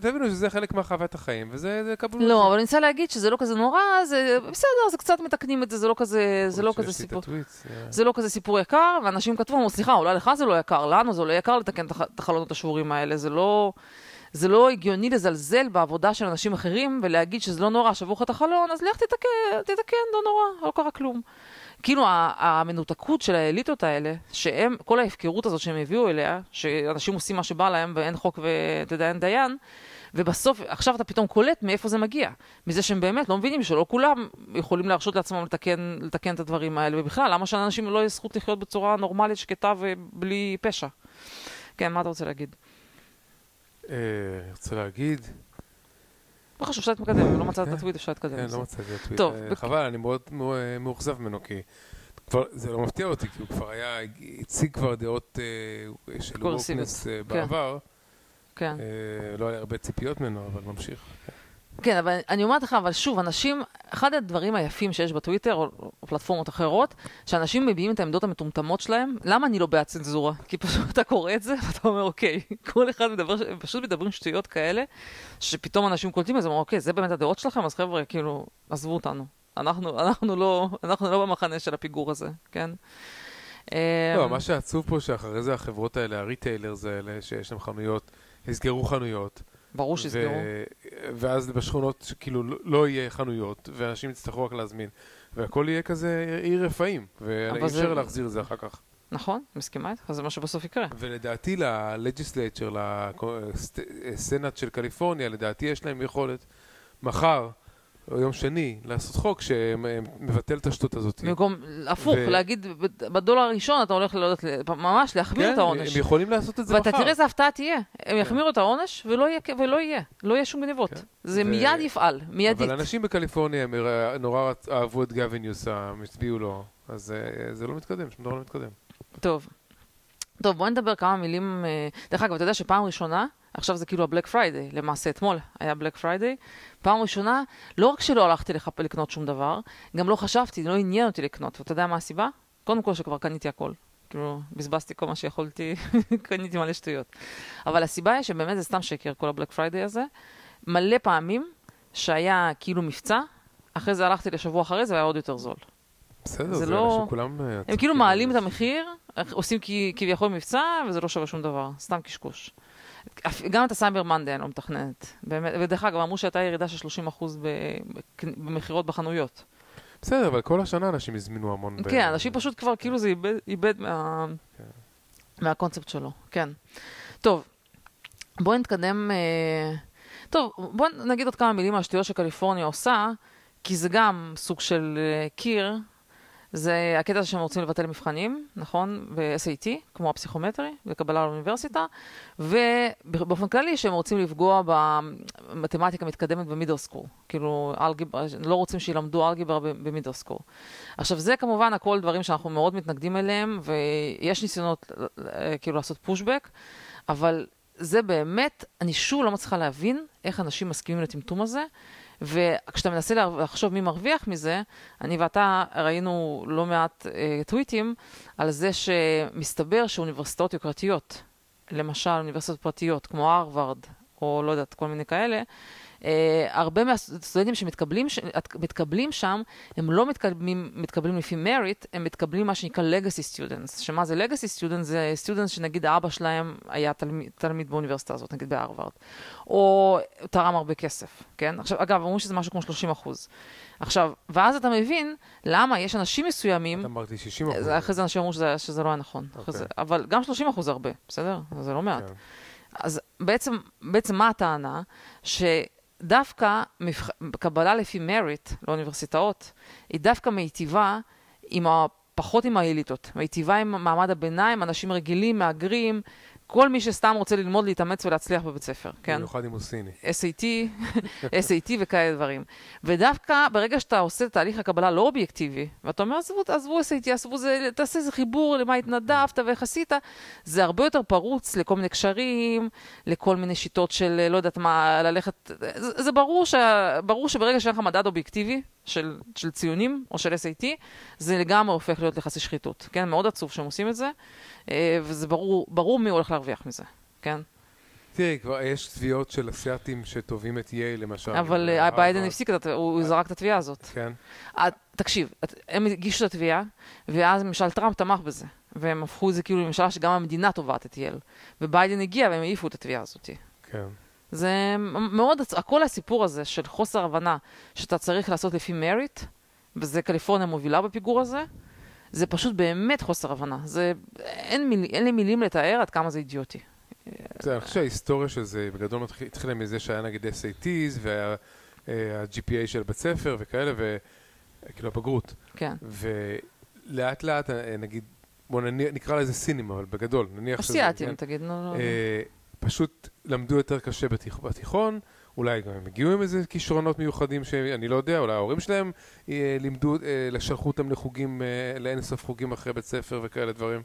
תבינו שזה חלק מהחוויית החיים, וזה זה קבלו. לא, אבל אני רוצה להגיד שזה לא כזה נורא, זה בסדר, זה קצת מתקנים את זה, זה לא כזה, זה לא כזה סיפור. זה לא כזה סיפור יקר, ואנשים כתבו, אמרו, סליחה, אולי לך זה לא יקר, לנו זה לא יקר לתקן את החלונות השבורים האלה, זה לא... זה לא הגיוני לזלזל בעבודה של אנשים אחרים ולהגיד שזה לא נורא, שברו לך את החלון, אז לך תתקן, תתקן, לא נורא, לא קרה כלום. כאילו המנותקות של האליטות האלה, שהם, כל ההפקרות הזאת שהם הביאו אליה, שאנשים עושים מה שבא להם ואין חוק ואתה יודע, אין דיין, ובסוף, עכשיו אתה פתאום קולט מאיפה זה מגיע. מזה שהם באמת לא מבינים שלא כולם יכולים להרשות לעצמם לתקן, לתקן את הדברים האלה, ובכלל, למה שלאנשים לא יהיה זכות לחיות בצורה נורמלית, שקטה ובלי פשע? כן, מה אתה רוצה להגיד? אה, אני רוצה להגיד, לא חשוב, אפשר להתקדם, אם לא מצאת את כן. הטוויט, אפשר להתקדם. כן. לא מצאתי את הטוויט. טוב, אה, חבל, אני מאוד מאו- מאוכזב ממנו, כי זה לא מפתיע אותי, כי הוא כבר היה, הציג כבר דעות אה, של אה, כן. בעבר. כן. אה, לא היה הרבה ציפיות ממנו, אבל ממשיך. כן, אבל אני אומרת לך, אבל שוב, אנשים, אחד הדברים היפים שיש בטוויטר, או, או פלטפורמות אחרות, שאנשים מביעים את העמדות המטומטמות שלהם, למה אני לא בעד צנזורה? כי פשוט אתה קורא את זה, [LAUGHS] ואתה אומר, אוקיי, כל אחד מדבר, הם פשוט מדברים שטויות כאלה, שפתאום אנשים קולטים את זה, אומרים, אוקיי, זה באמת הדעות שלכם? אז חבר'ה, כאילו, עזבו אותנו. אנחנו, אנחנו, לא, אנחנו לא במחנה של הפיגור הזה, כן? לא, אמ, מה שעצוב פה שאחרי זה החברות האלה, הריטיילרס האלה, שיש להם חנויות, יסגרו חנויות. ברור שיסגרו. ואז בשכונות שכאילו לא- יהיה חנויות, ואנשים יצטרכו רק להזמין. והכל יהיה כזה עיר רפאים, ואי אבל זה- אפשר להחזיר את זה אחר כך. נכון, מסכימה איתך, זה מה שבסוף יקרה. ולדעתי ל legislature, לסנאט של קליפורניה, לדעתי יש להם יכולת מחר, או יום שני, לעשות חוק שמבטל את השטות הזאת. במקום, הפוך, ו- להגיד, בדולר הראשון אתה הולך, יודעת, ממש להחמיר את העונש. כן, הם יכולים לעשות את זה מחר. ואתה תראה איזה הפתעה תהיה. הם יחמירו את העונש ולא יהיה, ולא יהיה. לא יהיה שום גניבות. כן. זה ו- מיד יפעל, מיידית. אבל אנשים בקליפורניה הם נורא אהבו את גווין ניוסם, הם הצביעו לו, אז אה, זה לא מתקדם, שום דבר לא מתקדם. טוב. טוב, בוא נדבר כמה מילים. אה, דרך אגב, אתה יודע שפעם ראשונה, עכשיו זה כאילו ה Black Friday, למעשה אתמול היה Black Friday, פעם ראשונה, לא רק שלא הלכתי לחפ... לקנות שום דבר, גם לא חשבתי, לא עניין אותי לקנות. ואתה יודע מה הסיבה? קודם כל שכבר קניתי הכל. כאילו, בזבזתי כל מה שיכולתי, [LAUGHS] קניתי מלא שטויות. אבל הסיבה היא שבאמת זה סתם שקר, כל ה Black Friday הזה. מלא פעמים שהיה כאילו מבצע, אחרי זה הלכתי לשבוע אחרי זה, היה עוד יותר זול. בסדר, זה זה לא- אנשים כולם... אה, הם כאילו על מעלים את. המחיר, עושים כ- כביכול מבצע, וזה לא שווה שום דבר, סתם קשקוש. גם את ה Cyber Monday אני לא מתכננת. באמת, ודרך אגב, אמרו שהייתה ירידה של 30% ב- בק- במכירות בחנויות. בסדר, אבל כל השנה אנשים הזמינו המון. ב- כן, אנשים פשוט כבר, כאילו זה איבד- איבד מה- כן. מהקונספט שלו, כן. טוב, בואו נתקדם. אה, טוב, בואו נגיד עוד כמה מילים על השטויות שקליפורניה עושה, כי זה גם סוג של אה, קיר. זה הקטע שהם רוצים לבטל מבחנים, נכון? ב-SAT, כמו הפסיכומטרי, לקבלה לאוניברסיטה, ובאופן כללי שהם רוצים לפגוע במתמטיקה מתקדמת ב middle school. כאילו, אלגברה, לא רוצים שילמדו אלגברה ב middle school. עכשיו, זה כמובן הכל דברים שאנחנו מאוד מתנגדים אליהם, ויש ניסיונות אה, כאילו לעשות פושבק, אבל זה באמת, אני שוב לא מצליחה להבין איך אנשים מסכימים לטמטום הזה. וכשאתה מנסה לחשוב מי מרוויח מזה, אני ואתה ראינו לא מעט אה, טוויטים על זה שמסתבר שאוניברסיטאות יוקרתיות, למשל אוניברסיטאות פרטיות כמו הרווארד, או לא יודעת, כל מיני כאלה, הרבה מהסטודנטים שמתקבלים ש- מתקבלים שם, הם לא מתקבלים, מתקבלים לפי merit, הם מתקבלים מה שנקרא legacy students. שמה זה legacy students? זה students שנגיד האבא שלהם היה תלמיד, תלמיד באוניברסיטה הזאת, נגיד בהרווארד, או תרם הרבה כסף, כן? עכשיו, אגב, אמרו שזה משהו כמו 30 אחוז. עכשיו, ואז אתה מבין למה יש אנשים מסוימים, את אמרתי 60 אחוז. אחרי זה אנשים אמרו שזה, שזה לא היה נכון. אחרי אוקיי. זה, אבל גם 30 אחוז זה הרבה, בסדר? זה לא מעט. כן. אז בעצם, בעצם מה הטענה? שדווקא מבח... קבלה לפי merit לאוניברסיטאות, היא דווקא מיטיבה עם ה... פחות עם האליטות, מיטיבה עם מעמד הביניים, אנשים רגילים, מהגרים, כל מי שסתם רוצה ללמוד, להתאמץ ולהצליח בבית ספר, כן? במיוחד אם הוא סיני. SAT, SAT [LAUGHS] וכאלה דברים. ודווקא ברגע שאתה עושה תהליך הקבלה לא אובייקטיבי, ואתה אומר, עזבו, עזבו SAT, עזבו זה, תעשה איזה חיבור למה התנדבת ואיך עשית, זה הרבה יותר פרוץ לכל מיני קשרים, לכל מיני שיטות של לא יודעת מה, ללכת... זה, זה ברור, ש, ברור שברגע שאין לך מדד אובייקטיבי של, של ציונים או של SAT, זה לגמרי הופך להיות יחסי שחיתות. כן, מאוד עצוב שהם עושים את זה, אה, וזה ברור, ברור מי הולך להרוויח מזה, כן? תראי, כבר יש תביעות של אסיאתים שתובעים את ייל, למשל. אבל אה, אה, ביידן. הפסיק, את ה- הוא זרק את התביעה הזאת. כן. תקשיב, הם הגישו את התביעה, ואז ממשל טראמפ תמך בזה. והם הפכו את זה כאילו לממשלה שגם המדינה תובעת את ייל. וביידן הגיע והם העיפו את התביעה הזאת. כן. זה מאוד, כל הסיפור הזה של חוסר הבנה שאתה צריך לעשות לפי merit, וזה קליפורניה מובילה בפיגור הזה, זה פשוט באמת חוסר הבנה. זה, אין, מיל, אין לי מילים לתאר עד כמה זה אידיוטי. אני חושב שההיסטוריה של זה בגדול התחילה מזה שהיה נגיד SATs והיה אה, של בית ספר וכאלה, וכאילו הבגרות. כן. ולאט לאט, אה, נגיד, בוא נקרא לזה סינים, אבל בגדול, נניח שזה... אסיאתים, כן, תגיד, נו, אה, פשוט למדו יותר קשה בתיכ... בתיכון, אולי גם הם הגיעו עם איזה כישרונות מיוחדים שאני לא יודע, אולי ההורים שלהם אה, לימדו, אה, שלחו אותם לחוגים, אה, לאין סוף חוגים אחרי בית ספר וכאלה דברים,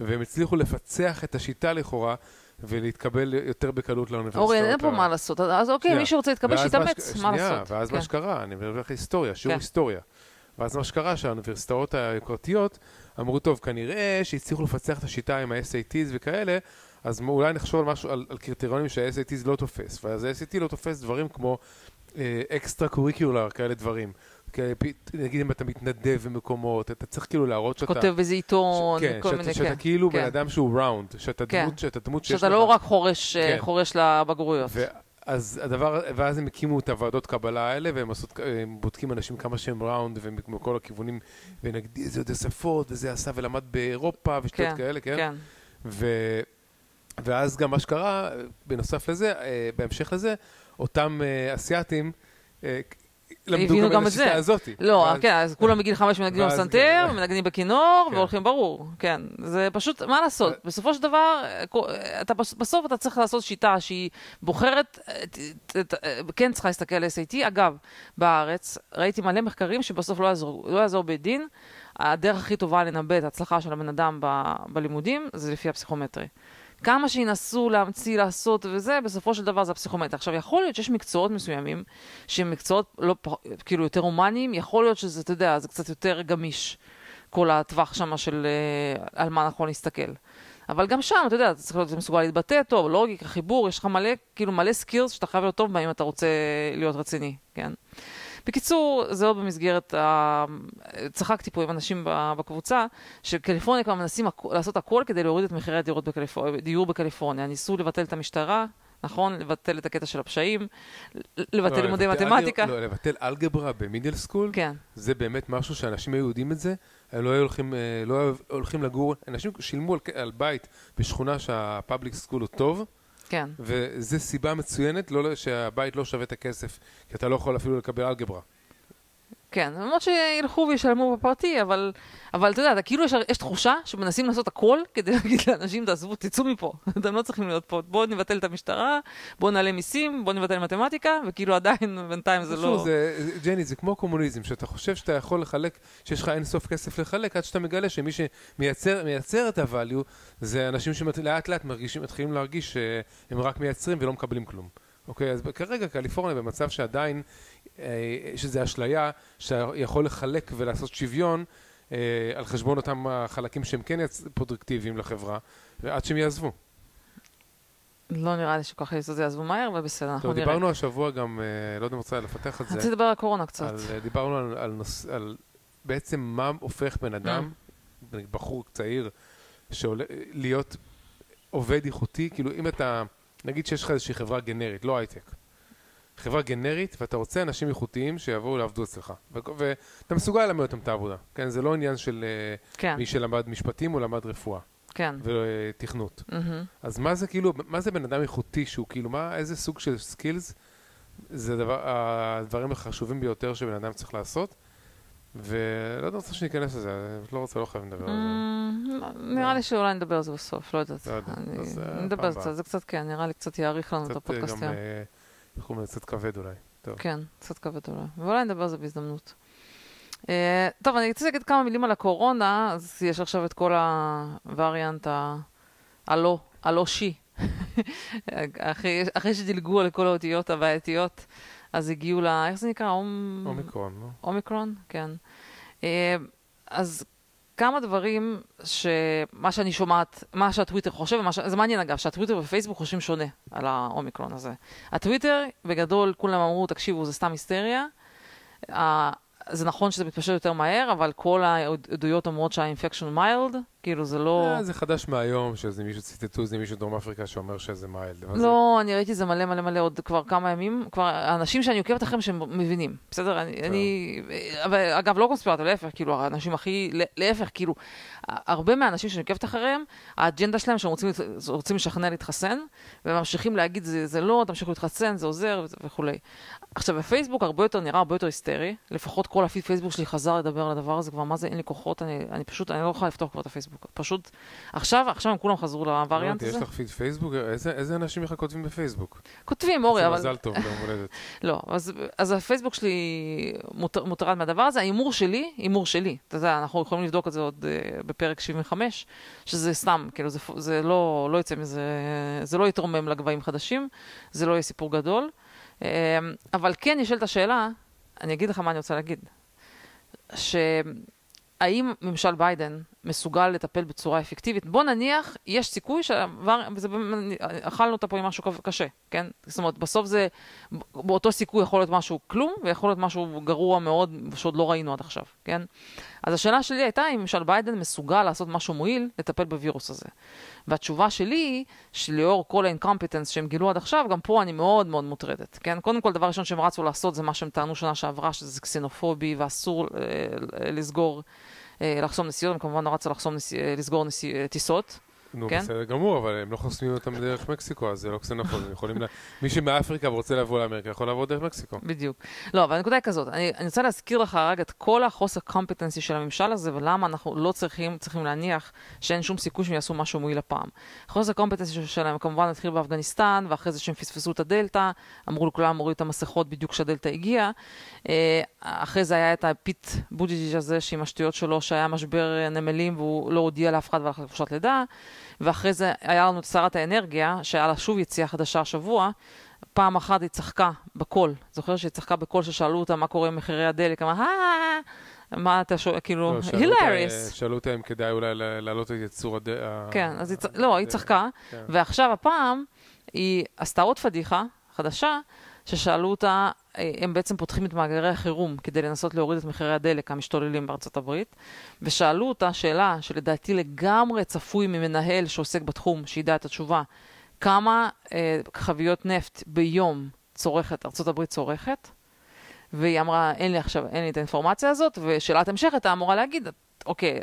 והם הצליחו לפצח את השיטה לכאורה, ולהתקבל יותר בקלות לאוניברסיטאות. אורן, אין פה מה לעשות. אז אוקיי, שנייה. מי שרוצה להתקבל, ואז שיתאמץ, מה שנייה, לעשות? ואז כן. מה שקרה, אני מדבר לך היסטוריה, שיעור כן. היסטוריה. ואז מה שקרה, שהאוניברסיטאות היוקרתיות אמרו, טוב, כנראה שהצליחו לפצח את השיטה עם ה-SATs וכאלה, אז אולי נחשוב על משהו, על, על קריטריונים שה-SATs לא תופס. ואז ה-SAT לא תופס דברים כמו אקסטרה קוריקולר, כאלה דברים. נגיד אם אתה מתנדב במקומות, אתה צריך כאילו להראות שאתה... כותב באיזה עיתון, כן, כל שאתה, מיני, שאתה כן. כאילו כן. בן אדם שהוא ראונד, שאתה כן. דמות, שאתה דמות שיש שאתה לא רק חורש, אה, כן. חורש לבגרויות. אז הדבר, ואז הם הקימו את הוועדות קבלה האלה, והם עשות, הם בודקים אנשים כמה שהם ראונד, ומכל הכיוונים, ונגיד איזה עוד שפות, וזה עשה ולמד באירופה, ושטויות כן, כאלה, כן? כן. ו, ואז גם מה שקרה, בנוסף לזה, אה, בהמשך לזה, אותם אה, אסיאתים אה, למדו גם גם את. השיטה הזאת. לא, ואז- כן, אז [LAUGHS] כולם בגיל חמש מנגנים כן. מנגנים בכינור, כן. והולכים ברור, כן. זה פשוט, מה לעשות? ו- בסופו של דבר, אתה בס- בסוף אתה צריך לעשות שיטה שהיא בוחרת, ת- ת- ת- כן צריכה להסתכל על SAT. אגב, בארץ ראיתי מלא מחקרים שבסוף לא יעזור, לא יעזור בית דין. הדרך הכי טובה לנבא את ההצלחה של הבן אדם ב- בלימודים זה לפי הפסיכומטרי. כמה שינסו להמציא, לעשות וזה, בסופו של דבר זה הפסיכומטרי. עכשיו, יכול להיות שיש מקצועות מסוימים, שהם מקצועות לא, כאילו יותר הומניים, יכול להיות שזה, אתה יודע, זה קצת יותר גמיש, כל הטווח שם של אה, על מה נכון להסתכל. אבל גם שם, אתה יודע, אתה צריך להיות מסוגל להתבטא טוב, לוגיקה, חיבור, יש לך מלא, כאילו מלא skills שאתה חייב להיות טוב בהם אם אתה רוצה להיות רציני, כן? בקיצור, זה עוד במסגרת, ה... צחקתי פה עם אנשים בקבוצה, שקליפורניה כבר מנסים הכ- לעשות הכל כדי להוריד את מחירי הדירות בקליפור... דיור בקליפורניה. ניסו לבטל את המשטרה, נכון? לבטל את הקטע של הפשעים, לבטל לא, לימודי מתמטיקה. לא, לבטל אלגברה ב middle school, כן, זה באמת משהו שאנשים היו יודעים את זה, הם לא היו הולכים, אה, לא היו הולכים לגור, אנשים שילמו על, על בית בשכונה שה public school הוא טוב, כן. וזו סיבה מצוינת לא, שהבית לא שווה את הכסף, כי אתה לא יכול אפילו לקבל אלגברה. כן, למרות שילכו וישלמו בפרטי, אבל, אבל אתה יודע, אתה כאילו יש, יש תחושה שמנסים לעשות הכל כדי להגיד לאנשים, תעזבו, תצאו מפה, [LAUGHS] אתם לא צריכים להיות פה, בואו נבטל את המשטרה, בואו נעלה מיסים, בואו נבטל מתמטיקה, וכאילו עדיין [LAUGHS] בינתיים זה לא... זה, ג'ני, זה כמו קומוניזם, שאתה חושב שאתה יכול לחלק, שיש לך אין סוף כסף לחלק, עד שאתה מגלה שמי שמייצר מייצר את ה-value, זה אנשים שלאט לאט מרגישים, מתחילים להרגיש שהם רק מייצרים ולא מקבלים כלום. אוקיי, אז כרגע קליפורניה במצב שעדיין, אה, יש איזו אשליה שיכול לחלק ולעשות שוויון אה, על חשבון אותם החלקים שהם כן פרודוקטיביים לחברה, ועד שהם יעזבו. לא נראה לי שכל כך זה יעזבו מהר, אבל בסדר, אנחנו נראה. דיברנו השבוע גם, אה, לא יודע אם רוצה לפתח את זה. רציתי לדבר על קורונה קצת. על, אה, דיברנו על, על, נוס, על בעצם מה הופך בן אדם, Mm. בחור צעיר, שעולה, להיות עובד איכותי, כאילו אם אתה, נגיד שיש לך איזושהי חברה גנרית, לא הייטק, חברה גנרית ואתה רוצה אנשים איכותיים שיבואו לעבדו אצלך, ואתה מסוגל ללמד אותם את העבודה, כן? זה לא עניין של אה, כן, מי שלמד משפטים או למד רפואה כן. ותכנות. מהמם. אז מה זה כאילו, מה זה בן אדם איכותי שהוא כאילו, מה, איזה סוג של skills זה דבר, הדברים החשובים ביותר שבן אדם צריך לעשות ולא רוצה שניכנס לזה, אני לא רוצה, לא חייב לדבר על זה. נראה לי שאולי נדבר על זה בסוף, לא יודעת. לא אה, נדבר על זה. זה קצת, כן, נראה לי קצת יאריך לנו את הפודקאסט גם, היום. קוראים לזה, קצת כבד אולי. טוב. כן, קצת כבד אולי. ואולי נדבר על זה בהזדמנות. אה, טוב, אני רוצה להגיד כמה מילים על הקורונה, אז יש עכשיו את כל הווריאנט ה- הלא, הלא שי. [LAUGHS] אחרי, אחרי שדילגו על כל האותיות הבעייתיות, אז הגיעו ל... איך זה נקרא? אום... אומיקרון, לא? אומיקרון? כן. אה, אז כמה דברים שמה שאני שומעת, מה שהטוויטר חושב, ש... זה מעניין אגב, שהטוויטר ופייסבוק חושבים שונה על האומיקרון הזה. הטוויטר, בגדול, כולם אמרו, תקשיבו, זה סתם היסטריה. זה נכון שזה מתפשט יותר מהר, אבל כל העדויות אומרות שה infection mild, כאילו זה לא... אה, זה חדש מהיום, שזה מישהו ציטטו, איזה מישהו דרום אפריקה שאומר שזה mild. לא, אני ראיתי זה מלא מלא מלא עוד כבר כמה ימים, כבר האנשים שאני עוקבת אחריהם שהם מבינים, בסדר? אני, אגב, לא קונספירטור, להפך, כאילו, האנשים הכי, להפך, כאילו, הרבה מהאנשים שאני עוקבת אחריהם, האג'נדה שלהם שהם רוצים, לשכנע להתחסן, והם ממשיכים להגיד, זה, זה לא, תמשיכו להתחסן, זה עוזר וכולי. עכשיו, בפייסבוק הרבה יותר, נראה הרבה יותר היסטרי, לפחות כל הפיד פייסבוק שלי חזר לדבר על הדבר הזה, כבר מה זה, אין לי כוחות, אני, אני פשוט, אני לא יכולה לפתוח כבר את הפייסבוק. פשוט, עכשיו, עכשיו הם כולם חזרו לווריאנט לא, הזה. יש לך פיד פייסבוק? איזה איזה אנשים בכלל כותבים בפייסבוק? כותבים, אורי, אבל... מזל טוב, ליום הולדת. [LAUGHS] לא, אז, אז הפייסבוק שלי מוטר, מוטרד מהדבר הזה. ההימור שלי, הימור שלי. אתה יודע, אנחנו יכולים לבדוק את זה עוד uh, בפרק 75, שזה סתם, כאילו, זה, זה לא, לא יצא מזה, זה לא יתרומם לגבהים חדשים, זה לא יהיה סיפור גדול. Uh, אבל כן נשאלת השאלה, אני אגיד לך מה אני רוצה להגיד, שהאם ממשל ביידן מסוגל לטפל בצורה אפקטיבית? בוא נניח, יש סיכוי שהדבר, וזה אכלנו אותה פה עם משהו קשה, כן? זאת אומרת, בסוף זה, באותו סיכוי יכול להיות משהו כלום, ויכול להיות משהו גרוע מאוד, שעוד לא ראינו עד עכשיו, כן? אז השאלה שלי הייתה אם ממשל ביידן מסוגל לעשות משהו מועיל לטפל בווירוס הזה. והתשובה שלי היא שלאור כל ה incompetence שהם גילו עד עכשיו, גם פה אני מאוד מאוד מוטרדת, כן? קודם כל, דבר ראשון שהם רצו לעשות זה מה שהם טענו שנה שעברה, שזה קסינופובי ואסור אה, לסגור, אה, לחסום נסיעות, הם כמובן רצו לחסום נסיע, לסגור נסיע, טיסות. נו, כן? בסדר גמור, אבל הם לא חוסמים אותם דרך מקסיקו, אז זה לא קסנופול, הם יכולים, לה- מי שמאפריקה ורוצה לבוא לאמריקה יכול לעבור דרך מקסיקו. בדיוק. לא, אבל הנקודה היא כזאת, אני, אני רוצה להזכיר לך רגע את כל החוסר קומפטנסי של הממשל הזה, ולמה אנחנו לא צריכים, צריכים להניח שאין שום סיכוי שהם יעשו משהו מועיל הפעם. חוסר קומפטנסי שלהם כמובן התחיל באפגניסטן, ואחרי זה שהם פספסו את הדלתא, אמרו לכולם להוריד את המסכות בדיוק כשהדלתא הגיעה. אה, אחרי זה היה את הפיט בוטיג'יג' הזה, שעם השטויות שלו, שהיה משבר נמלים והוא לא הודיע לאף אחד והלך לחופשת לידה. ואחרי זה היה לנו את שרת האנרגיה, שהיה לה שוב יציאה חדשה השבוע. פעם אחת היא צחקה בקול. זוכר שהיא צחקה בקול ששאלו אותה מה קורה עם מחירי הדלק? אמרה, אה, מה אתה שואל, כאילו, לא, אותה- הילריוס. שאלו אותה אם כדאי אולי לה- להעלות את ייצור הד... כן, אז היא. לא, היא צחקה, כן. ועכשיו הפעם היא עשתה עוד פדיחה חדשה, ששאלו אותה, אה, הם בעצם פותחים את מאגרי החירום כדי לנסות להוריד את מחירי הדלק המשתוללים בארצות הברית, ושאלו אותה שאלה שלדעתי לגמרי צפוי ממנהל שעוסק בתחום, שידע את התשובה, כמה אה, חביות נפט ביום צורכת, ארצות הברית צורכת? והיא אמרה, אין לי עכשיו, אין לי את האינפורמציה הזאת, ושאלת המשך הייתה אמורה להגיד, אוקיי,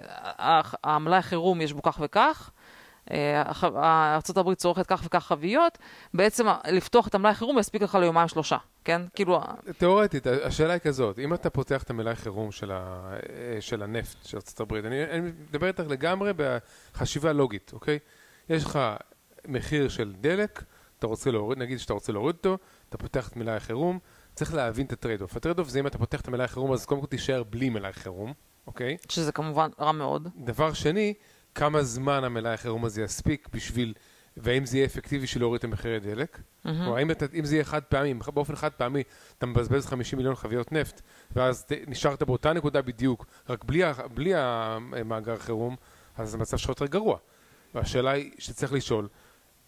המלאי החירום יש בו כך וכך, אה, ארה"ב צורכת כך וכך חביות, בעצם לפתוח את המלאי החירום יספיק לך ליומיים שלושה, כן? כאילו... תיאורטית, השאלה היא כזאת, אם אתה פותח את המלאי חירום של, ה, אה, של הנפט של ארה"ב, אני, אני מדבר איתך לגמרי בחשיבה לוגית, אוקיי? יש לך מחיר של דלק, אתה רוצה להוריד, נגיד שאתה רוצה להוריד אותו, אתה פותח את מלאי החירום, צריך להבין את ה trade-off. ה trade-off זה אם אתה פותח את המלאי החירום, אז קודם כל תישאר בלי מלאי חירום, אוקיי? שזה כמובן רע מאוד. דבר שני, כמה זמן המלאי החירום הזה יספיק בשביל, והאם זה יהיה אפקטיבי בשביל להוריד את המחירי דלק, mm-hmm. או האם אתה, אם זה יהיה חד פעמי, באופן חד פעמי אתה מבזבז 50 מיליון חביות נפט, ואז ת, נשארת באותה נקודה בדיוק, רק בלי, בלי המאגר חירום, אז המצב שלך יותר גרוע. והשאלה היא שצריך לשאול,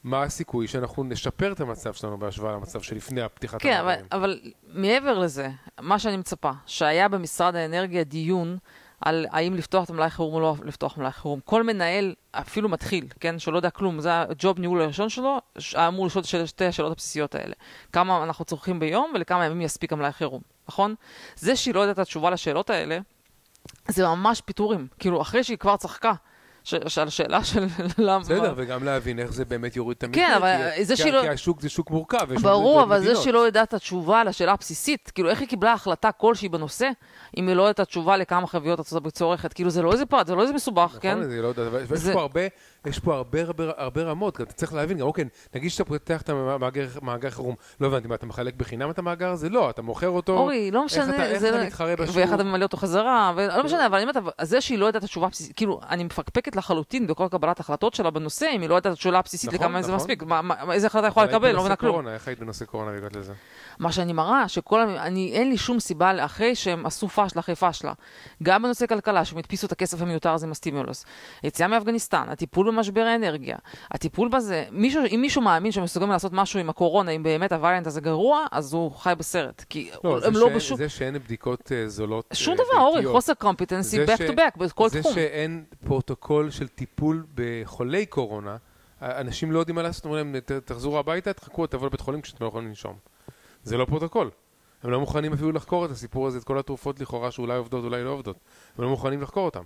מה הסיכוי שאנחנו נשפר את המצב שלנו בהשוואה למצב שלפני הפתיחת כן, אבל, אבל מעבר לזה, מה שאני מצפה, שהיה במשרד האנרגיה דיון על האם לפתוח את המלאי חירום או לא לפתוח מלאי חירום. כל מנהל, אפילו מתחיל, כן, שלא יודע כלום, זה הג'וב ניהול הראשון שלו, אמור לשאול את שתי השאלות הבסיסיות האלה. כמה אנחנו צורכים ביום ולכמה ימים יספיק המלאי חירום, נכון? זה שהיא לא יודעת את התשובה לשאלות האלה, זה ממש פיטורים. כאילו, אחרי שהיא כבר צחקה. על שאלה של [LAUGHS] למה... בסדר, וגם להבין איך זה באמת יוריד את המחיר. כן, אבל זה שלא... כי השוק זה שוק מורכב. ברור, אבל זה שלא יודעת את התשובה לשאלה הבסיסית, כאילו, איך היא קיבלה החלטה כלשהי בנושא, אם היא לא יודעת את התשובה לכמה חביות הברית צורכת? כאילו, זה לא איזה פרט, זה לא איזה מסובך, כן? נכון, זה לא יודע, ויש פה הרבה... יש פה הרבה, הרבה, הרבה רמות, אתה צריך להבין, גם אוקיי, נגיד שאתה פותח את המאגר חירום, לא הבנתי, מה, אתה מחלק בחינם את המאגר הזה? לא, אתה מוכר אותו, אורי, לא משנה, איך אתה, איך אתה מתחרה בשוק? ואיך אתה ממלא אותו חזרה, ולא משנה, אבל אם אתה, זה שהיא לא יודעת את התשובה הבסיסית, כאילו, אני מפקפקת לחלוטין בכל קבלת החלטות שלה בנושא, אם היא לא יודעת את התשובה הבסיסית נכון, לכמה נכון. זה מספיק, איזה החלטה יכולה לקבל, לא מבינה כלום. איך היית בנושא קורונה והגעת לזה? מה שאני מראה, שכל, אני, אין לי שום סיבה, אחרי שהם עשו פשלה אחרי פשלה, גם בנושא כלכלה, שהם הדפיסו את הכסף המיותר הזה עם ה stimulus, יציאה מאפגניסטן, הטיפול במשבר האנרגיה, הטיפול בזה, מישהו, אם מישהו מאמין שהם מסוגלים לעשות משהו עם הקורונה, אם באמת הווריאנט הזה גרוע, אז הוא חי בסרט. כי לא, הם לא בשוק... זה שאין בדיקות uh, זולות שום uh, דבר, אורי, חוסר competency, back to back, בכל זה תחום. זה שאין פרוטוקול של טיפול בחולי קורונה, אנשים לא יודעים מה לעשות, אומרים להם, תחזרו הביתה, תחכו, תבואו לבית חולים כשאתם לא יכולים לנשום. זה לא פרוטוקול. הם לא מוכנים אפילו לחקור את הסיפור הזה, את כל התרופות לכאורה שאולי עובדות, אולי לא עובדות. הם לא מוכנים לחקור אותם.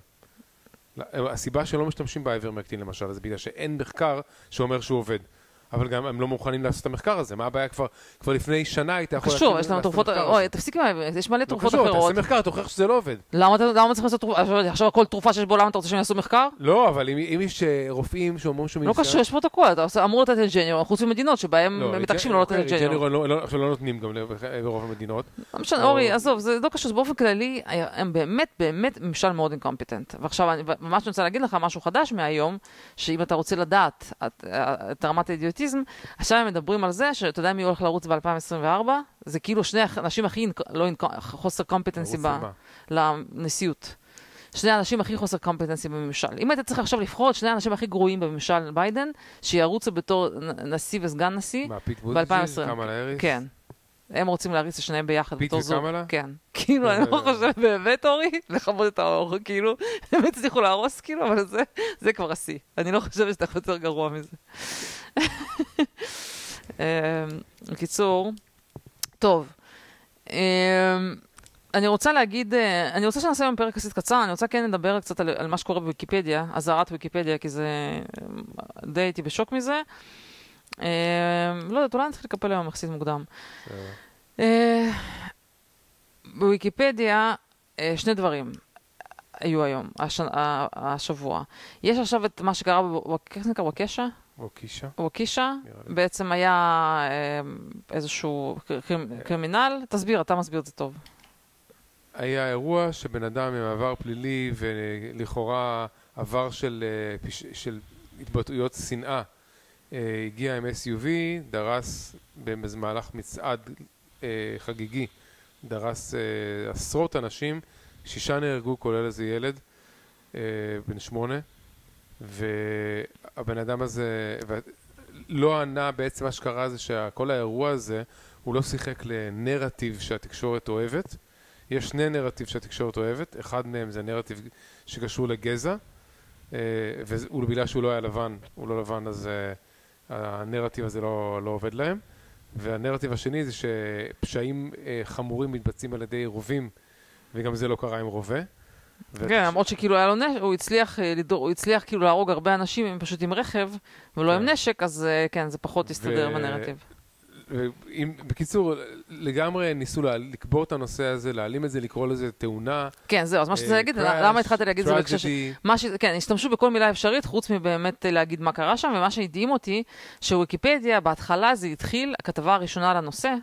הסיבה שלא משתמשים באיברמקטין למשל, זה בגלל שאין מחקר שאומר שהוא עובד. אבל גם הם לא מוכנים לעשות את המחקר הזה, מה הבעיה כבר, כבר לפני שנה היית יכול... קשור, יש לנו תרופות, אוי, תפסיק עם יש מלא לא תרופות אחרות. לא קשור, תעשה מחקר, תוכיח שזה לא עובד. למה צריך לעשות תרופה, עכשיו כל תרופה שיש בעולם אתה רוצה שהם יעשו מחקר? לא, אבל אם יש אה, רופאים שאומרים שהוא... לא קשור, יש פרוטוקול, אתה אמור לתת את ג'ניור, חוץ ממדינות שבהם לא, מתעקשים לא לתת את ג'ניור. לא, עכשיו לא נותנים גם ברוב המדינות. לא משנה, אורי, עזוב, זה לא קשור, באופן כללי, הם באמת, באמת ממשל מאוד incompetent. ועכשיו, ממש רוצה להגיד לך משהו חדש מהיום, שאם אתה רוצה לדעת את רמת האידיוטיזם, עכשיו הם מדברים על זה, שאתה יודע מי הולך לרוץ ב-2024? זה כאילו שני אנשים הכי, לא חוסר competency לנשיאות. שני האנשים הכי חוסר competency בממשל. אם היית צריך עכשיו לבחור את שני האנשים הכי גרועים בממשל ביידן, שירוצו בתור נשיא וסגן נשיא ב-2020. מה, פיט בוטיג'יג'? קמאלה האריס? כן. הם רוצים להריץ את שניהם ביחד בתור זוג. פיט וקמאלה? כן. [LAUGHS] כאילו, אני לא חושבת באמת, אורי, לכבוד את האור, כאילו, הם הצליחו להרוס, כאילו, אבל זה כבר השיא. אני לא חושבת שאתה יותר גרוע מזה. בקיצור, טוב. אני רוצה להגיד, אני רוצה שנעשה היום פרק יחסית קצר, אני רוצה כן לדבר קצת על, על מה שקורה בוויקיפדיה, אזהרת ויקיפדיה, כי זה, די הייתי בשוק מזה. לא יודעת, אולי אני צריך לקפל היום יחסית מוקדם. בוויקיפדיה, שני דברים היו היום, השבוע. יש עכשיו את מה שקרה, איך זה נקרא? ווקשה? ווקישה. ווקישה, בעצם היה אה, איזשהו קרימינל. תסביר, אתה מסביר את זה טוב. היה אירוע שבן אדם עם עבר פלילי ולכאורה עבר של, אה, של התבטאויות שנאה אה, הגיע עם SUV, דרס במהלך מצעד חגיגי, דרס עשרות אנשים, שישה נהרגו כולל איזה ילד בן שמונה והבן אדם הזה לא ענה בעצם מה שקרה זה שכל האירוע הזה הוא לא שיחק לנרטיב שהתקשורת אוהבת. יש שני נרטיב שהתקשורת אוהבת, אחד מהם זה נרטיב שקשור לגזע, אה, ובגלל שהוא לא היה לבן, הוא לא לבן, אז אה, הנרטיב הזה לא, לא עובד להם. והנרטיב השני זה שפשעים אה, חמורים מתבצעים על ידי רובים, וגם זה לא קרה עם רובה. כן, למרות שכאילו היה לו נשק, הוא הצליח, הוא הצליח כאילו להרוג הרבה אנשים פשוט עם רכב, ולא עם כן. נשק, אז כן, זה פחות הסתדר עם הנרטיב. אם, בקיצור, לגמרי ניסו לה, לקבור את הנושא הזה, להעלים את זה, לקרוא לזה תאונה. כן, זהו, אז מה שאתה להגיד, למה התחלתי להגיד את זה בהקשר ש... ש... כן, השתמשו בכל מילה אפשרית, חוץ מבאמת להגיד מה קרה שם, ומה שהדהים אותי, שוויקיפדיה, בהתחלה זה התחיל, הכתבה הראשונה לנושא, אה,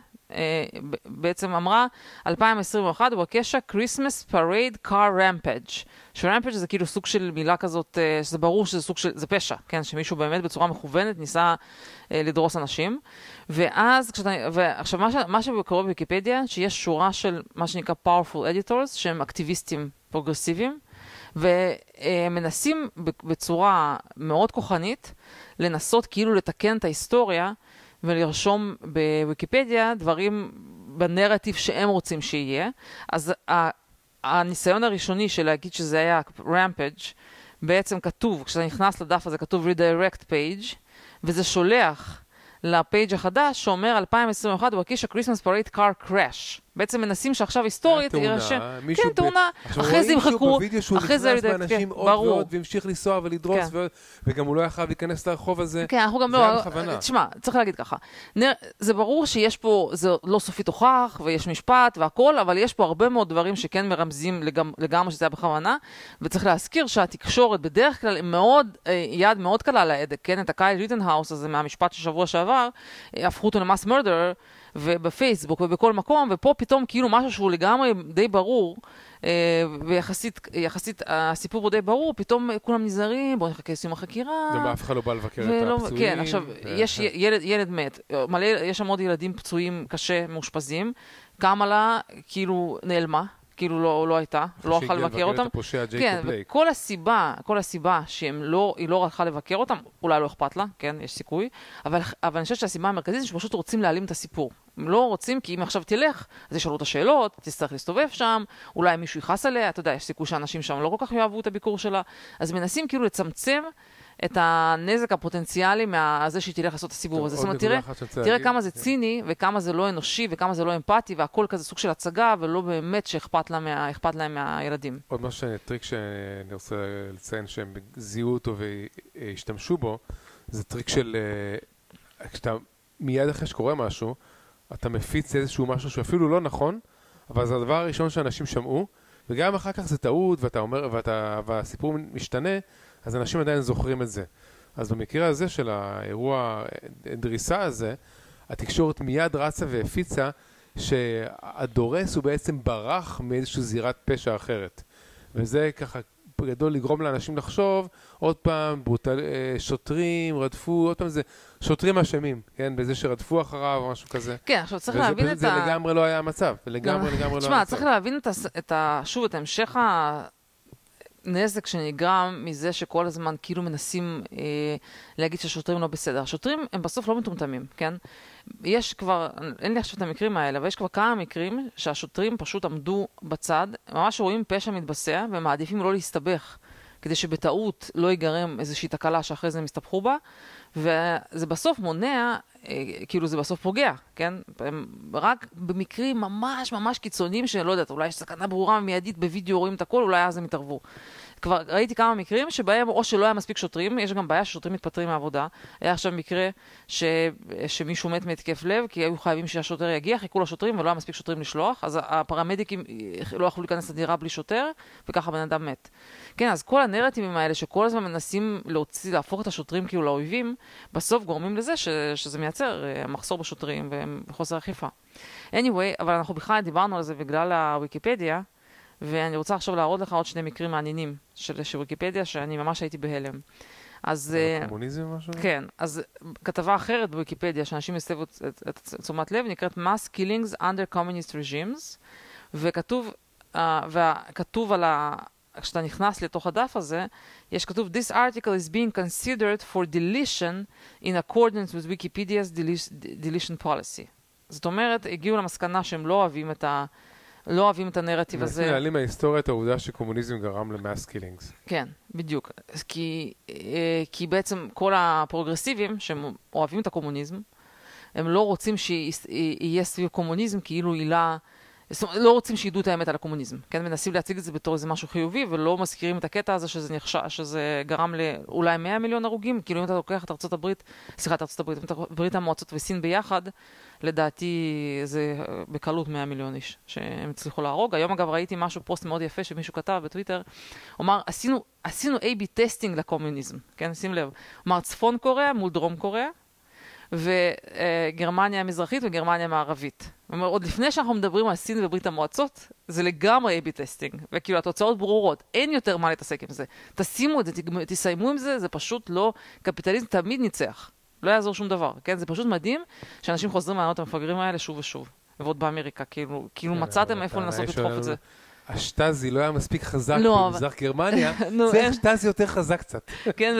בעצם אמרה, 2021, ווקשה Christmas Parade Car Rampage. ש-Rampage זה כאילו סוג של מילה כזאת, אה, שזה ברור שזה סוג של, זה פשע, כן? שמישהו באמת בצורה מכוונת ניסה אה, לדרוס אנשים. ואז, כשאתה, ועכשיו, מה, ש, מה שקורה בוויקיפדיה, שיש שורה של מה שנקרא powerful editors, שהם אקטיביסטים פרוגרסיביים, ומנסים בצורה מאוד כוחנית לנסות כאילו לתקן את ההיסטוריה. ולרשום בוויקיפדיה דברים בנרטיב שהם רוצים שיהיה. אז הניסיון הראשוני של להגיד שזה היה rampage בעצם כתוב, כשאתה נכנס לדף הזה כתוב redirect page, וזה שולח ל page החדש שאומר 2021 Waukesha Christmas parade car crash. בעצם מנסים שעכשיו היסטורית יירשם. כן, תאונה, אחרי זה ימחקו, אחרי זה... עכשיו רואים שהוא נכנס באנשים עוד ועוד, והמשיך לנסוע ולדרוס, כן. וגם הוא לא היה חייב להיכנס לרחוב הזה. כן, אנחנו גם לא... תשמע, צריך להגיד ככה, זה ברור שיש פה, זה לא סופית הוכח, ויש משפט והכול, אבל יש פה הרבה מאוד דברים שכן מרמזים לגמרי שזה היה בכוונה, וצריך להזכיר שהתקשורת בדרך כלל מאוד, אה, יד מאוד קלה על ההדק, כן? את הקייל ריטנהאוס הזה מהמשפט של שבוע שעבר, אה, הפכו אותו ל mass murderer, ובפייסבוק ובכל מקום, ופה פתאום כאילו משהו שהוא לגמרי די ברור, אה, ויחסית יחסית, הסיפור הוא די ברור, פתאום כולם נזהרים, בואו נחכה לסיום החקירה. גם אף אחד לא בא לבקר ולא, את הפצועים. כן, עכשיו. יש ילד, ילד מת, מלא, יש שם עוד ילדים פצועים קשה, מאושפזים, קמאלה כאילו נעלמה. כאילו לא, לא הייתה, לא הלכה לבקר אותם. הפושע כן, וכל הסיבה, כל הסיבה שהיא לא, לא הלכה לבקר אותם, אולי לא אכפת לה, כן, יש סיכוי, אבל, אבל אני חושבת שהסיבה המרכזית זה שפשוט רוצים להעלים את הסיפור. הם לא רוצים, כי אם עכשיו תלך, אז ישאלו את השאלות, תצטרך להסתובב שם, אולי מישהו יכעס עליה, אתה יודע, יש סיכוי שאנשים שם לא כל כך יאהבו את הביקור שלה, אז מנסים כאילו לצמצם את הנזק הפוטנציאלי מזה שהיא תלך לעשות את הסיבוב הזה. זאת אומרת, תראה, תראה כמה זה כן. ציני, וכמה זה לא אנושי, וכמה זה לא אמפתי, והכל כזה סוג של הצגה, ולא באמת שאכפת לה מה, להם מהילדים. עוד משהו, טריק שאני רוצה לציין שהם זיהו אותו והשתמשו בו, זה טריק של, אה, כשאתה מיד אחרי שקורה משהו, אתה מפיץ איזשהו משהו שאפילו לא נכון, אבל זה הדבר הראשון שאנשים שמעו, וגם אחר כך זה טעות, ואתה אומר, ואתה, והסיפור משתנה, אז אנשים עדיין זוכרים את זה. אז במקרה הזה של האירוע דריסה הזה, התקשורת מיד רצה והפיצה שהדורס הוא בעצם ברח מאיזושהי זירת פשע אחרת. וזה ככה בגדול לגרום לאנשים לחשוב, עוד פעם, ברוטל, אה, שוטרים רדפו, עוד פעם זה, שוטרים אשמים, כן, בזה שרדפו אחריו או משהו כזה. כן, עכשיו צריך להבין את ה... זה לגמרי לא היה המצב, לגמרי, לגמרי לא היה המצב. תשמע, צריך להבין את ה... שוב, את המשך ה... נזק שנגרם מזה שכל הזמן כאילו מנסים אה, להגיד שהשוטרים לא בסדר. השוטרים הם בסוף לא מטומטמים, כן? יש כבר, אין לי עכשיו את המקרים האלה, אבל יש כבר כמה מקרים שהשוטרים פשוט עמדו בצד, ממש רואים פשע מתבצע ומעדיפים לא להסתבך, כדי שבטעות לא ייגרם איזושהי תקלה שאחרי זה הם יסתבכו בה, וזה בסוף מונע, כאילו זה בסוף פוגע, כן? רק במקרים ממש ממש קיצוניים שלא יודעת, אולי יש סכנה ברורה מיידית בווידאו רואים את הכל, אולי אז הם יתערבו. כבר ראיתי כמה מקרים שבהם או שלא היה מספיק שוטרים, יש גם בעיה ששוטרים מתפטרים מהעבודה. היה עכשיו מקרה ש... שמישהו מת מהתקף לב, כי היו חייבים שהשוטר יגיע, חיכו לשוטרים ולא היה מספיק שוטרים לשלוח, אז הפרמדיקים לא יכלו להיכנס לדירה בלי שוטר, וככה בן אדם מת. כן, אז כל הנרטיבים האלה שכל הזמן מנסים להוציא, להפוך את השוטרים כאילו לאויבים, בסוף גורמים לזה ש... שזה מייצר uh, מחסור בשוטרים וחוסר אכיפה. anyway, אבל אנחנו בכלל דיברנו על זה בגלל הוויקיפדיה. ואני רוצה עכשיו להראות לך עוד שני מקרים מעניינים של, של ויקיפדיה, שאני ממש הייתי בהלם. אז... קומוניזם או משהו? כן, אז כתבה אחרת בוויקיפדיה, שאנשים הסבו את, את, את תשומת לב, נקראת Mass Killings Under Communist Regimes, וכתוב, uh, וכתוב על ה... כשאתה נכנס לתוך הדף הזה, יש כתוב This article is being considered for deletion in accordance with Wikipedia's deletion policy. זאת אומרת, הגיעו למסקנה שהם לא אוהבים את ה... לא אוהבים את הנרטיב הזה. מנסים להעלים מההיסטוריה את העובדה שקומוניזם גרם ל mass killings. כן, בדיוק. כי, אה, כי בעצם כל הפרוגרסיבים שהם אוהבים את הקומוניזם, הם לא רוצים שיהיה סביב קומוניזם כאילו עילה... אומרת, לא רוצים שידעו את האמת על הקומוניזם, כן? מנסים להציג את זה בתור איזה משהו חיובי, ולא מזכירים את הקטע הזה שזה נחשב, שזה גרם לאולי 100 מיליון הרוגים, כאילו אם אתה לוקח את ארצות הברית, סליחה, את ארצות הברית, את ברית המועצות וסין ביחד, לדעתי זה בקלות 100 מיליון איש שהם הצליחו להרוג. היום אגב ראיתי משהו, פוסט מאוד יפה שמישהו כתב בטוויטר, הוא אמר, עשינו, עשינו A-B testing לקומוניזם, כן? שים לב. אמר, צפון קוריאה מול דרום קוריאה, וגרמניה המזרחית וגרמניה המערבית. אומר, עוד לפני שאנחנו מדברים על סין וברית המועצות, זה לגמרי A-B testing, וכאילו התוצאות ברורות, אין יותר מה להתעסק עם זה. תשימו את זה, תסיימו עם זה, זה פשוט לא, קפיטליזם תמיד ניצח. לא יעזור שום דבר, כן? זה פשוט מדהים שאנשים חוזרים לרעיונות המפגרים האלה שוב ושוב. ועוד באמריקה, כאילו, כאילו כן, מצאתם איפה לנסות לדחוף את זה. השטאזי לא היה מספיק חזק לא, במזרח גרמניה, [LAUGHS] צריך שטאזי יותר חזק קצת. [LAUGHS] כן,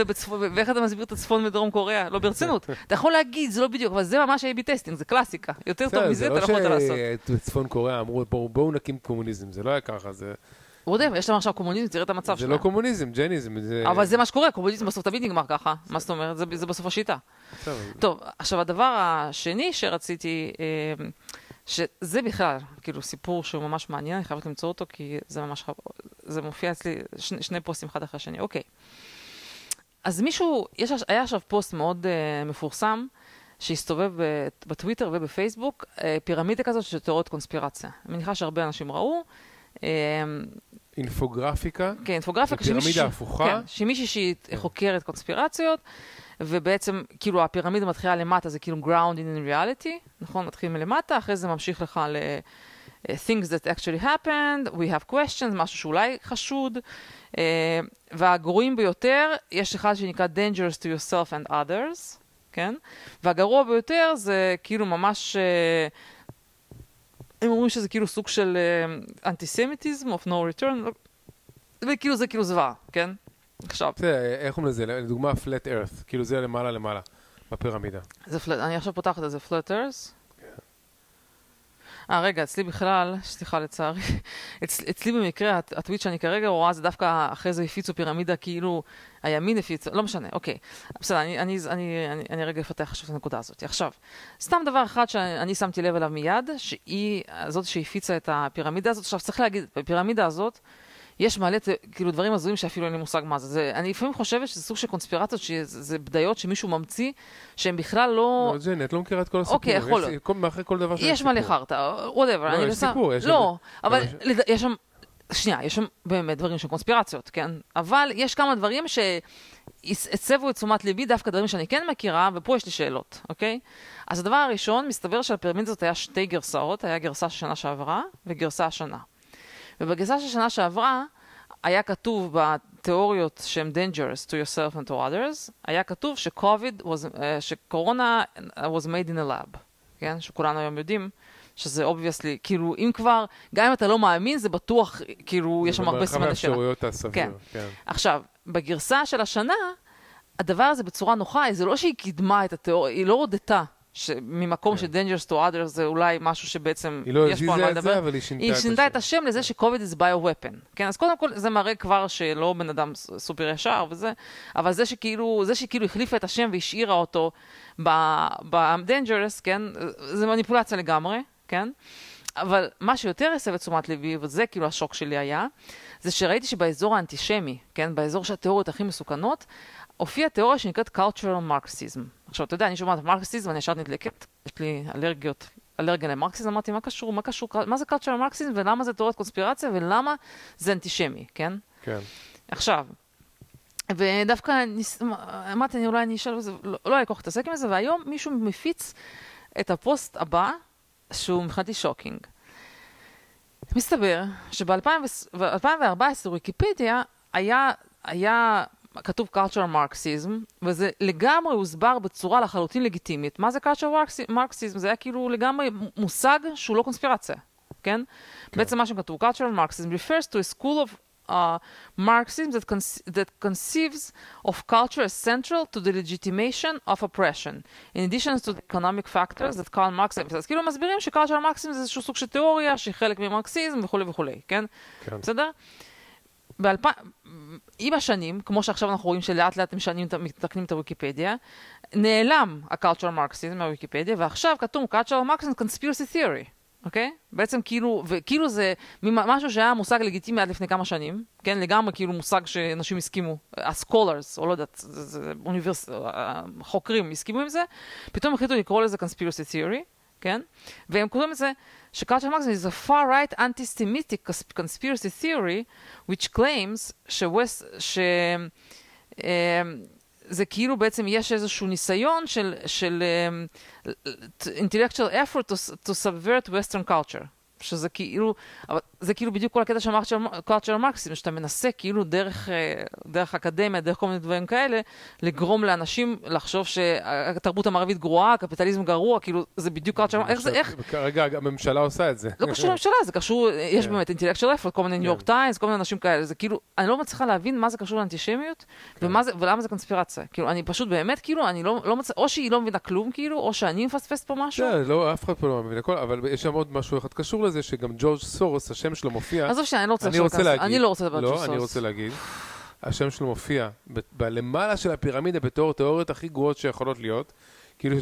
ואיך אתה מסביר את הצפון ודרום קוריאה? לא ברצינות. [LAUGHS] אתה יכול להגיד, זה לא בדיוק, אבל זה ממש A-B testing, זה קלאסיקה. יותר טוב מזה אתה לא יכולת לעשות. זה לא שבצפון קוריאה אמרו, בואו נקים קומוניזם, זה לא היה ככה, זה... רודם, יש להם עכשיו קומוניזם, תראה את המצב שלהם. זה לא קומוניזם, ג'ניזם. אבל זה מה שקורה, קומוניזם בסוף תמיד נגמר ככה. מה זאת אומרת? זה בסוף השיטה. טוב, עכשיו הדבר השני שרציתי... שזה בכלל, כאילו, סיפור שהוא ממש מעניין, אני חייבת למצוא אותו, כי זה ממש, זה מופיע אצלי שני, שני פוסטים אחד אחרי השני. אוקיי. אז מישהו, יש, היה עכשיו פוסט מאוד uh, מפורסם, שהסתובב בטוויטר ובפייסבוק, uh, פירמידה כזאת של תיאוריות קונספירציה. אני מניחה שהרבה אנשים ראו. Uh, אינפוגרפיקה? כן, אינפוגרפיקה. פירמידה הפוכה? כן, שמישהי שהיא כן. חוקרת קונספירציות. ובעצם, כאילו, הפירמידה מתחילה למטה, זה כאילו grounded in reality, נכון? מתחיל מלמטה, אחרי זה ממשיך לך ל... Uh, things that actually happened, we have questions, משהו שאולי חשוד. Uh, והגרועים ביותר, יש אחד שנקרא dangerous to yourself and others, כן? והגרוע ביותר זה כאילו ממש... Uh, הם אומרים שזה כאילו סוג של אנטיסמיטיזם, uh, of no return, וכאילו זה כאילו זוועה, כן? עכשיו. זה, איך אומרים לזה? לדוגמה, flat earth, כאילו זה למעלה למעלה, בפירמידה. זה flat, אני עכשיו פותחת את זה, flat earth. כן. אה, רגע, אצלי בכלל, סליחה לצערי, [LAUGHS] אצ, אצלי במקרה, הטוויט שאני כרגע רואה זה דווקא אחרי זה הפיצו פירמידה כאילו הימין הפיץ, לא משנה, אוקיי. בסדר, אני, אני, אני, אני, אני רגע אפתח עכשיו את הנקודה הזאת. עכשיו, סתם דבר אחד שאני שמתי לב אליו מיד, שהיא זאת שהפיצה את הפירמידה הזאת. עכשיו, צריך להגיד, בפירמידה הזאת, יש מלא, כאילו, דברים הזויים שאפילו אין לי מושג מה זה. זה אני לפעמים חושבת שזה סוג של קונספירציות, שזה בדיות שמישהו ממציא, שהן בכלל לא... לא, ג'ני, את לא מכירה את כל הסיפור. אוקיי, יכול להיות. מאחורי כל דבר יש מלא חרטא, whatever. לא, יש סיפור. יש לא, אבל יש שם... שנייה, יש שם באמת דברים של קונספירציות, כן? אבל יש כמה דברים שהסבו את תשומת ליבי, דווקא דברים שאני כן מכירה, ופה יש לי שאלות, אוקיי? אז הדבר הראשון, מסתבר שלפירמידה הזאת היה שתי גרסאות, היה גרסה של שנה שעברה וגרסה השנה. ובגרסה של שנה שעברה היה כתוב בתיאוריות שהן dangerous to yourself and to others, היה כתוב was, uh, שקורונה was made in a lab, כן? שכולנו היום יודעים שזה obviously, כאילו, אם כבר, גם אם אתה לא מאמין, זה בטוח, כאילו, יש שם הרבה סימני שאלה. זה במרחב האפשרויות הסביר, כן. כן. עכשיו, בגרסה של השנה, הדבר הזה בצורה נוחה, זה לא שהיא קידמה את התיאוריה, היא לא הודתה ממקום כן. ש-Dangerous to others זה אולי משהו שבעצם היא לא הזיזה את זה, אבל היא שינתה, היא שינתה את השם לזה ש-COVID is bio-weapon. כן, אז קודם כל זה מראה כבר שלא בן אדם סופר ישר וזה, אבל זה שכאילו, זה שכאילו החליפה את השם והשאירה אותו ב-Dangerous, כן, זה מניפולציה לגמרי, כן? אבל מה שיותר הסב את תשומת ליבי, וזה כאילו השוק שלי היה, זה שראיתי שבאזור האנטישמי, כן, באזור שהתיאוריות הכי מסוכנות, הופיעה תיאוריה שנקראת cultural marxism. עכשיו, אתה יודע, אני שומעת מרקסיזם, אני ישר נדלקת, יש לי אלרגיות, אלרגיה למרקסיזם, אמרתי, מה קשור, מה קשור, מה זה cultural marxism ולמה זה תיאוריית קונספירציה ולמה זה אנטישמי, כן? כן. עכשיו, ודווקא אמרתי, אני אולי אני אשאל, לא, לא היה כל כך להתעסק עם זה, והיום מישהו מפיץ את הפוסט הבא, שהוא מבחינתי שוקינג. מסתבר שב-2014 ויקיפדיה היה, היה כתוב cultural marxism, וזה לגמרי הוסבר בצורה לחלוטין לגיטימית. מה זה cultural marxism? זה היה כאילו לגמרי מושג שהוא לא קונספירציה, כן? כן. בעצם מה שכתוב, cultural marxism refers to a school of uh, Marxism that, con- that conceives of culture as central to the legitimation of oppression, in addition to the economic factors that Karl Marx... אז כאילו מסבירים שקלצ'ר מרקסיזם זה איזשהו סוג של תיאוריה שהיא חלק ממרקסיזם וכולי וכולי, כן? כן. בסדר? באלפ... עם השנים, כמו שעכשיו אנחנו רואים שלאט לאט משנים, מתקנים את הוויקיפדיה, נעלם ה-cultural marxism מהוויקיפדיה, ועכשיו כתוב cultural marxism conspiracy theory, אוקיי? בעצם כאילו, וכאילו זה משהו שהיה מושג לגיטימי עד לפני כמה שנים, כן? לגמרי כאילו מושג שאנשים הסכימו, ה-scholars, או לא יודעת, אוניברס... חוקרים הסכימו עם זה, פתאום החליטו לקרוא לזה conspiracy theory, כן? והם קוראים לזה ש-cultural marxism is a far-right anti-Semitic conspiracy theory, which claims ש-West, ש... Um, זה כאילו בעצם יש איזשהו ניסיון של, של um, intellectual effort to, to subvert Western culture. שזה כאילו, אבל זה כאילו בדיוק כל הקטע של cultural marxism, שאתה מנסה כאילו דרך, דרך אקדמיה, דרך כל מיני דברים כאלה, לגרום לאנשים לחשוב שהתרבות המערבית גרועה, הקפיטליזם גרוע, כאילו זה בדיוק cultural marxism, איך זה, איך? כרגע הממשלה עושה את זה. לא קשור לממשלה, זה קשור, יש באמת intellectual effort, כל מיני ניו יורק טיימס, כל מיני אנשים כאלה, זה כאילו, אני לא מצליחה להבין מה זה קשור לאנטישמיות, ולמה זה קונספירציה. כאילו, אני פשוט באמת, כאילו, אני לא מצליחה, או שהיא לא מבינה כלום, כאילו, או שאני מפספסת פה משהו. לא, אף אחד פה לא מבין הכל, אבל יש שם עוד משהו אחד קשור לזה, שגם ג'ורג' סורוס, השם שלו מופיע. עזוב שאני לא רוצה עכשיו להגיד. אני לא רוצה לדבר על ג'ורג' סורוס. לא, אני רוצה להגיד. השם שלו מופיע בלמעלה של הפירמידה בתור התיאוריות הכי גרועות שיכולות להיות. כאילו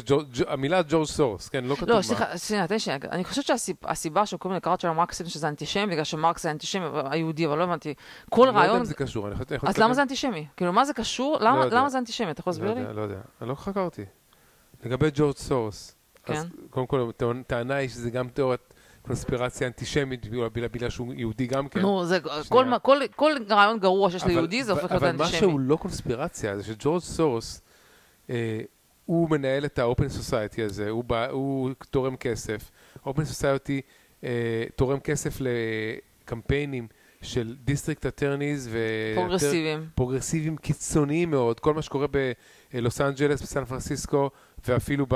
המילה ג'ורג' סורוס, כן, לא כתוב מה. לא, סליחה, שנייה, תן שנייה. אני חושבת שהסיבה כל מיני קראת של המרקסים שזה אנטישמי, בגלל שמרקס זה אנטישמי, היהודי, אבל לא הבנתי. כל רעיון... אני לא יודע אם זה קשור. אז למה זה אנטישמי? כאילו, מה זה קשור? למה זה אנטישמי? אתה יכול להסביר לי? לא יודע, אני לא חקרתי. לגבי ג'ורג' סורוס, אז כן. קודם כל, טענה היא שזה גם תיאוריית קונספירציה אנטישמית, בגלל שהוא יהודי גם כן. נו, זה כל, כל, כל רעיון גרוע שיש ליהודי זה הופך להיות אבל אנטישמי. משהו לא קונספירציה, זה שג'ורג' סורוס, אה, הוא מנהל את ה-open society הזה, הוא, בא, הוא תורם כסף. open society אה, תורם כסף לקמפיינים של district attorneys ו... פרוגרסיביים. פרוגרסיביים קיצוניים מאוד. כל מה שקורה בלוס אנג'לס, בסן פרנסיסקו, ואפילו ב...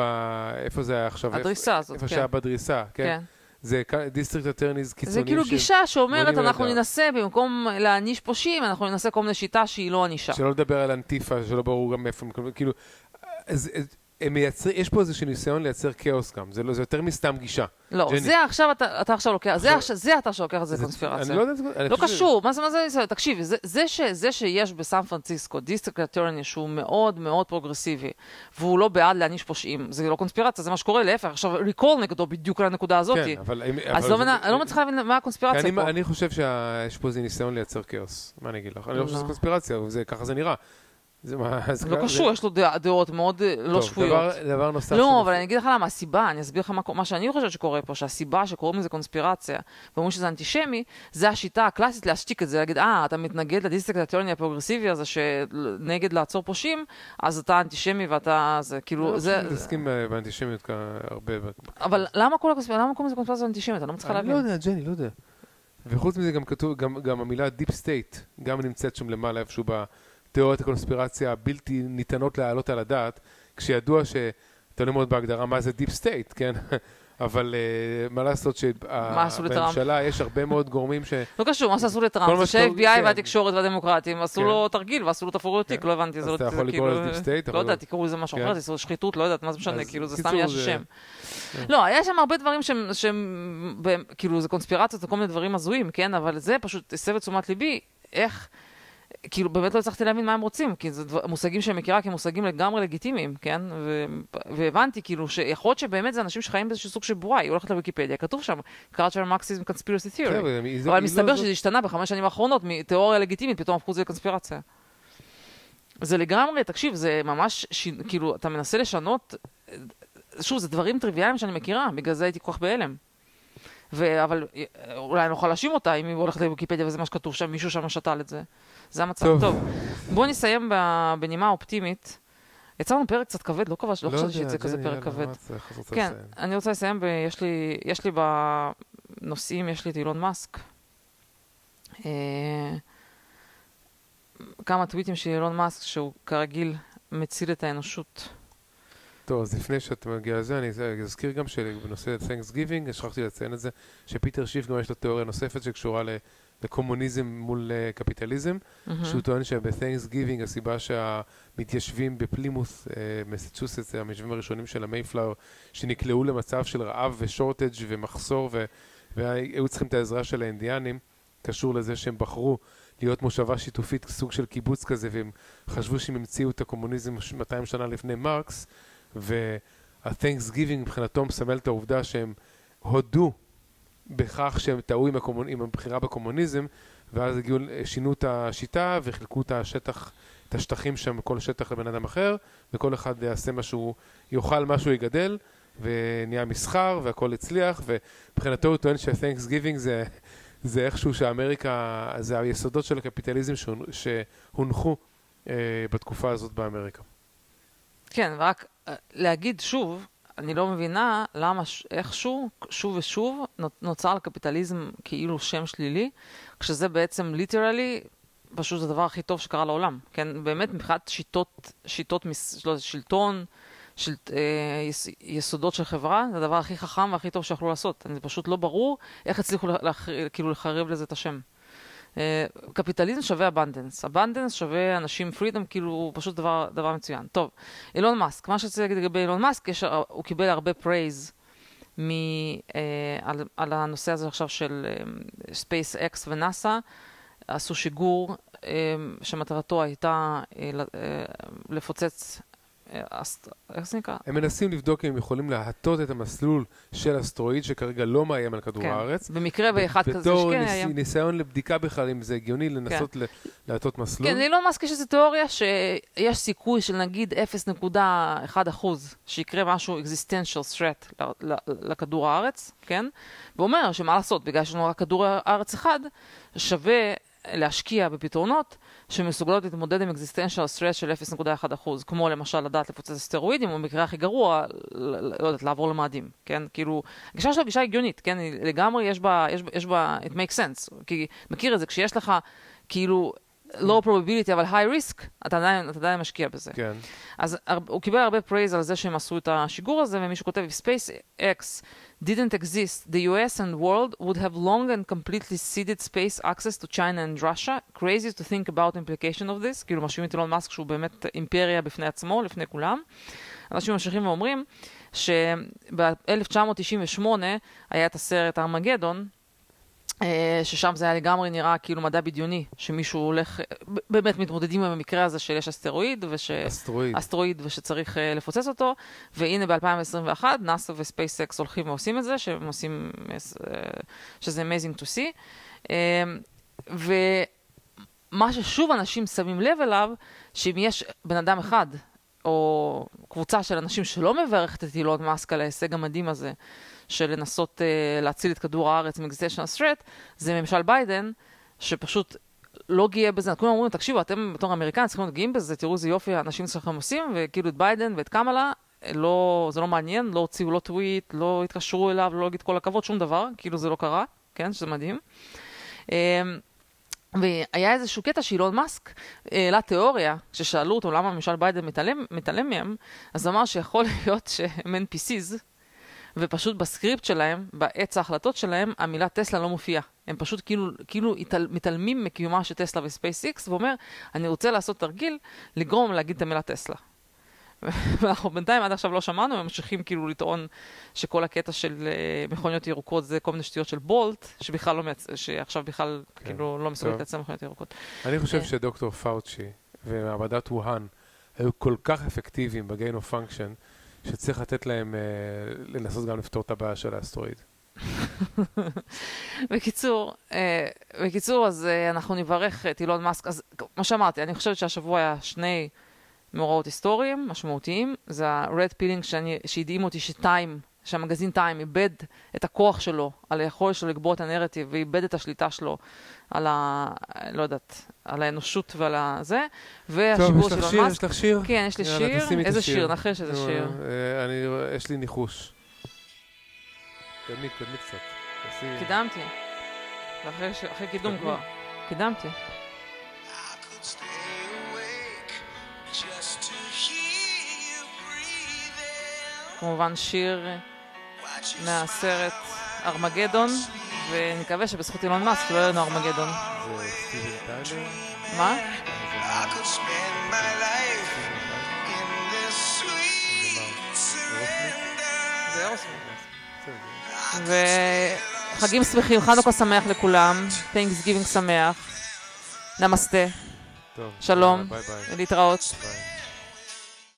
איפה זה היה עכשיו? הדריסה הזאת, איפה כן. שהיה בדריסה, כן. כן. זה district attorneys קיצוניים. זה כאילו גישה שאומרת, אנחנו. ננסה, במקום להעניש פושעים, אנחנו ננסה כל מיני שיטה שהיא לא ענישה. שלא לדבר על אנטיפה, שלא ברור גם איפה, הם כאילו, הם מייצרים, יש פה איזשהו ניסיון לייצר כאוס גם, זה, לא, זה יותר מסתם גישה. לא, ג'ני. זה עכשיו אתה אתה עכשיו לוקח, זה עכשיו- זה אתה שלוקח את זה קונספירציה. אני לא לא קשור, מה זה מה זה ניסיון? תקשיבי, זה- זה ש- זה שיש בסן פרנסיסקו district attorney שהוא מאוד מאוד פרוגרסיבי, והוא לא בעד להעניש פושעים, זה לא קונספירציה, זה מה שקורה, להפך, עכשיו recall נגדו בדיוק על הנקודה הזאת. כן, אבל... אז אבל לא זה- אני לא מצליחה להבין מה הקונספירציה אני, פה. אני חושב שיש פה איזה ניסיון לייצר כאוס. מה אני אגיד לך? אני לא חושב שזה לא. קונספירציה, ככה זה נראה. זה מה... [LAUGHS] זה לא קשור, יש לו דע- דעות מאוד אה, לא טוב, שפויות. דבר, דבר נוסף... לא, אבל אני אגיד לך למה, הסיבה, אני אסביר לך מה, מה שאני חושבת שקורה פה, שהסיבה שקוראים לזה קונספירציה, ואומרים שזה אנטישמי, זה השיטה הקלאסית להשתיק את זה, להגיד, אה, אתה מתנגד ל district attorney הפרוגרסיבי הזה, שנגד לעצור פושעים, אז אתה אנטישמי ואתה, זה כאילו, לא, זה... אנחנו מתעסקים ב- באנטישמיות הרבה. אבל למה כל הקונספירציה, למה קוראים לזה קונספירציה אנטישמית? אני לא מצליחה אני להבין. לא יודע, ג'ני, לא יודע. וחוץ מזה גם כתוב, גם, גם המילה deep state, גם נמצאת שם למעלה איפשהו בתיאוריית הקונספירציה הבלתי ניתנות להעלות על הדעת, כשידוע ש... תלוי מאוד בהגדרה מה זה deep state, כן? [LAUGHS] אבל uh, מה לעשות? שבממשלה יש הרבה מאוד גורמים ש... לא קשור, מה שעשו לטראמפ, זה שה-FBI כן. והתקשורת והדמוקרטים עשו כן. לו תרגיל ועשו לו תפרו תיק, כן. לא הבנתי. אז זה אתה לא- יכול זה לקרוא לזה כאילו- deep state, לא אבל- יודע, תקראו לזה משהו כן. אחר, תעשו שחיתות, לא יודעת, מה זה משנה, כאילו זה סתם יש זה- שם. כן. לא, היה שם הרבה דברים שהם, כאילו, זה קונספירציות וכל מיני דברים הזויים, כן? אבל זה פשוט הסב את תשומת ליבי, איך, כאילו, באמת לא הצלחתי להבין מה הם רוצים, כי זה דבר, מושגים שאני מכירה כמושגים לגמרי לגיטימיים, כן? ו, והבנתי, כאילו, שיכול להיות שבאמת זה אנשים שחיים באיזשהו סוג של בועה, היא הולכת לוויקיפדיה, כתוב שם, cultural marxism conspiracy theory. היא- אבל היא מסתבר לא- שזה השתנה בחמש שנים האחרונות, מתיאוריה לגיטימית, פתאום הפכו את זה לקונספירציה. זה לגמרי, תקשיב, זה ממש, ש... כאילו, אתה מנסה לשנות, שוב, זה דברים טריוויאליים שאני מכירה, בגלל זה הייתי כל כך בהלם. ו... אבל אה, אולי אני לא יכולה להאשים אותה אם היא הולכת לוויקיפדיה וזה מה שכתוב שם, מישהו שם שתל את זה. זה המצב. טוב. טוב, בואו נסיים בנימה אופטימית. יצא לנו פרק קצת כבד, לא, קבע, לא חשבתי יודע, שיצא כזה פרק כבד. כן? אני רוצה לסיים. יש, לי, בנושאים, יש לי את אילון מאסק. אה, כמה טוויטים של אילון מאסק, שהוא כרגיל מציל את האנושות. טוב, אז לפני שאתה מגיע לזה, אני אזכיר גם שבנושא Thanksgiving, שכחתי לציין את זה, שפיטר שיף גם יש לו תיאוריה נוספת שקשורה לקומוניזם מול uh, קפיטליזם, מהמם. שהוא טוען שב-Thanksgiving הסיבה שהמתיישבים בפלימוס, uh, מסצ'וסטס, המיישבים הראשונים של המייפלאור, שנקלעו למצב של רעב ושורטג' ומחסור ו- והיו צריכים את העזרה של האינדיאנים, קשור לזה שהם בחרו להיות מושבה שיתופית, סוג של קיבוץ כזה, והם חשבו שהם המציאו את הקומוניזם 200 שנה לפני מרקס, וה-Thanksgiving מבחינתו מסמל את העובדה שהם הודו בכך שהם טעו עם, הקומונ... עם הבחירה בקומוניזם, ואז הגיעו, שינו את השיטה וחילקו את השטח, את השטחים שם, כל שטח לבן אדם אחר, וכל אחד יעשה משהו, יאכל משהו, יגדל, ונהיה מסחר, והכל הצליח, ומבחינתו הוא טוען שה-Thanksgiving זה, זה איכשהו שאמריקה, זה היסודות של הקפיטליזם שהונ- שהונחו אה, בתקופה הזאת באמריקה. כן, ורק אה, להגיד שוב, אני לא מבינה למה איכשהו, שוב ושוב, נו- נוצר לקפיטליזם כאילו שם שלילי, כשזה בעצם literally פשוט הדבר הכי טוב שקרה לעולם. כן, באמת מבחינת שיטות, שיטות מס, לא, שלטון, של, אה, יס, יסודות של חברה, זה הדבר הכי חכם והכי טוב שיכולו לעשות. זה פשוט לא ברור איך הצליחו לח, כאילו לחרב לזה את השם. אה, קפיטליזם שווה abundance, abundance שווה אנשים freedom, כאילו פשוט דבר, דבר מצוין. טוב, אילון מאסק, מה שרציתי להגיד לגבי אילון מאסק, יש, הוא קיבל הרבה praise מ, אה, על, על הנושא הזה עכשיו של ספייס אה, אקס ונאסא, עשו שיגור אה, שמטרתו הייתה אה, אה, לפוצץ, אה, איך זה נקרא? הם מנסים לבדוק אם הם יכולים להטות את המסלול של אסטרואיד שכרגע לא מאיים על כדור כן. הארץ. במקרה באחד כזה בתור שכן ניס... היה. ניסיון לבדיקה בכלל אם זה הגיוני לנסות ל... להטות מסלול. כן, לאילון מאסק יש איזו תיאוריה שיש סיכוי של נגיד 0.1 אחוז שיקרה משהו existential threat לכדור הארץ, כן? ואומר שמה לעשות, בגלל שיש לנו רק כדור הארץ אחד, שווה להשקיע בפתרונות שמסוגלות להתמודד עם existential threat של 0.1 אחוז, כמו למשל לדעת לפוצץ אסטרואידים, או במקרה הכי גרוע, לא יודעת, לעבור למאדים, כן? כאילו, הגישה שלו גישה הגיונית, כן? לגמרי יש בה, יש, בה- יש בה, it makes sense, כי מכיר את זה, כשיש לך כאילו low probability אבל high risk, אתה עדיין, אתה עדיין משקיע בזה. כן. אז הוא קיבל הרבה praise על זה שהם עשו את השיגור הזה, ומישהו כותב, If SpaceX didn't exist, the US and world would have long and completely ceded space access to China and Russia. Crazy to think about implication of this. כאילו משווים את אילון מאסק שהוא באמת אימפריה בפני עצמו, לפני כולם. אנשים ממשיכים ואומרים שב-1998 היה את הסרט ארמגדון, ששם זה היה לגמרי נראה כאילו מדע בדיוני, שמישהו הולך, ב- באמת מתמודדים עם המקרה הזה של יש אסטרואיד, וש... אסטרואיד. אסטרואיד ושצריך uh, לפוצץ אותו, והנה ב-2021 נאס"א וספייסקס הולכים ועושים את זה, שהם עושים, שזה amazing to see. ומה ששוב אנשים שמים לב אליו, שאם יש בן אדם אחד, או קבוצה של אנשים שלא מברכת את אילון מאסק על ההישג המדהים הזה, של לנסות uh, להציל את כדור הארץ מ-existential threat, זה ממשל ביידן, שפשוט לא גאה בזה. כולם אומרים, תקשיבו, אתם בתור אמריקאים צריכים להיות גאים בזה, תראו איזה יופי האנשים שלכם עושים, וכאילו את ביידן ואת קמאלה, לא, זה לא מעניין, לא הוציאו לא טוויט, לא התקשרו אליו, לא להגיד כל הכבוד, שום דבר, כאילו זה לא קרה, כן, שזה מדהים. אמ, והיה איזשהו קטע שאילון מאסק העלה תיאוריה, כששאלו אותו למה ממשל ביידן מתעלם, מתעלם מהם, אז אמר שיכול להיות שהם NPCs, ופשוט בסקריפט שלהם, בעץ ההחלטות שלהם, המילה טסלה לא מופיעה. הם פשוט כאילו, כאילו התעל, מתעלמים מקיומה של טסלה וספייס-איקס, ואומר, אני רוצה לעשות תרגיל, לגרום להגיד את המילה טסלה. [LAUGHS] ואנחנו בינתיים עד עכשיו לא שמענו, הם ממשיכים כאילו לטעון שכל הקטע של uh, מכוניות ירוקות זה כל מיני שטויות של בולט, שבכלל לא מייצ... שעכשיו בכלל כן. כאילו לא מסוגלת. לייצר מכוניות ירוקות. אני חושב כן. שדוקטור פאוצ'י ומעבדת ווהאן היו כל כך אפקטיביים ב gain of function, שצריך לתת להם אה, לנסות גם לפתור את הבעיה של האסטרואיד. [LAUGHS] בקיצור, אה, בקיצור, אז אה, אנחנו נברך את אילון מאסק. אז כמו שאמרתי, אני חושבת שהשבוע היה שני מאורעות היסטוריים משמעותיים. זה ה-red שאני- שהדהים אותי שטיים, שהמגזין טיים איבד את הכוח שלו, על היכולת שלו לקבוע את הנרטיב, ואיבד את השליטה שלו על ה... לא יודעת, על האנושות ועל הזה. טוב, והשיגור יש של לך אילון שיר? מאסק. יש לך שיר? כן, יש לי יאללה, שיר. איזה. שיר? נחש איזה שיר. אה, אני, יש לי ניחוש. תתקדמי, תתקדמי קצת. קידמתי. אחרי קידום. כבר. קידמתי. כמובן שיר מהסרט ארמגדון, ונקווה שבזכות אילון מאסק לא יהיה לנו ארמגדון. זה סטיבן טיילר? מה? זה וחגים שמחים, חנוכה שמח לכולם, Thanksgiving שמח, נמסטה. שלום. להתראות. ביי.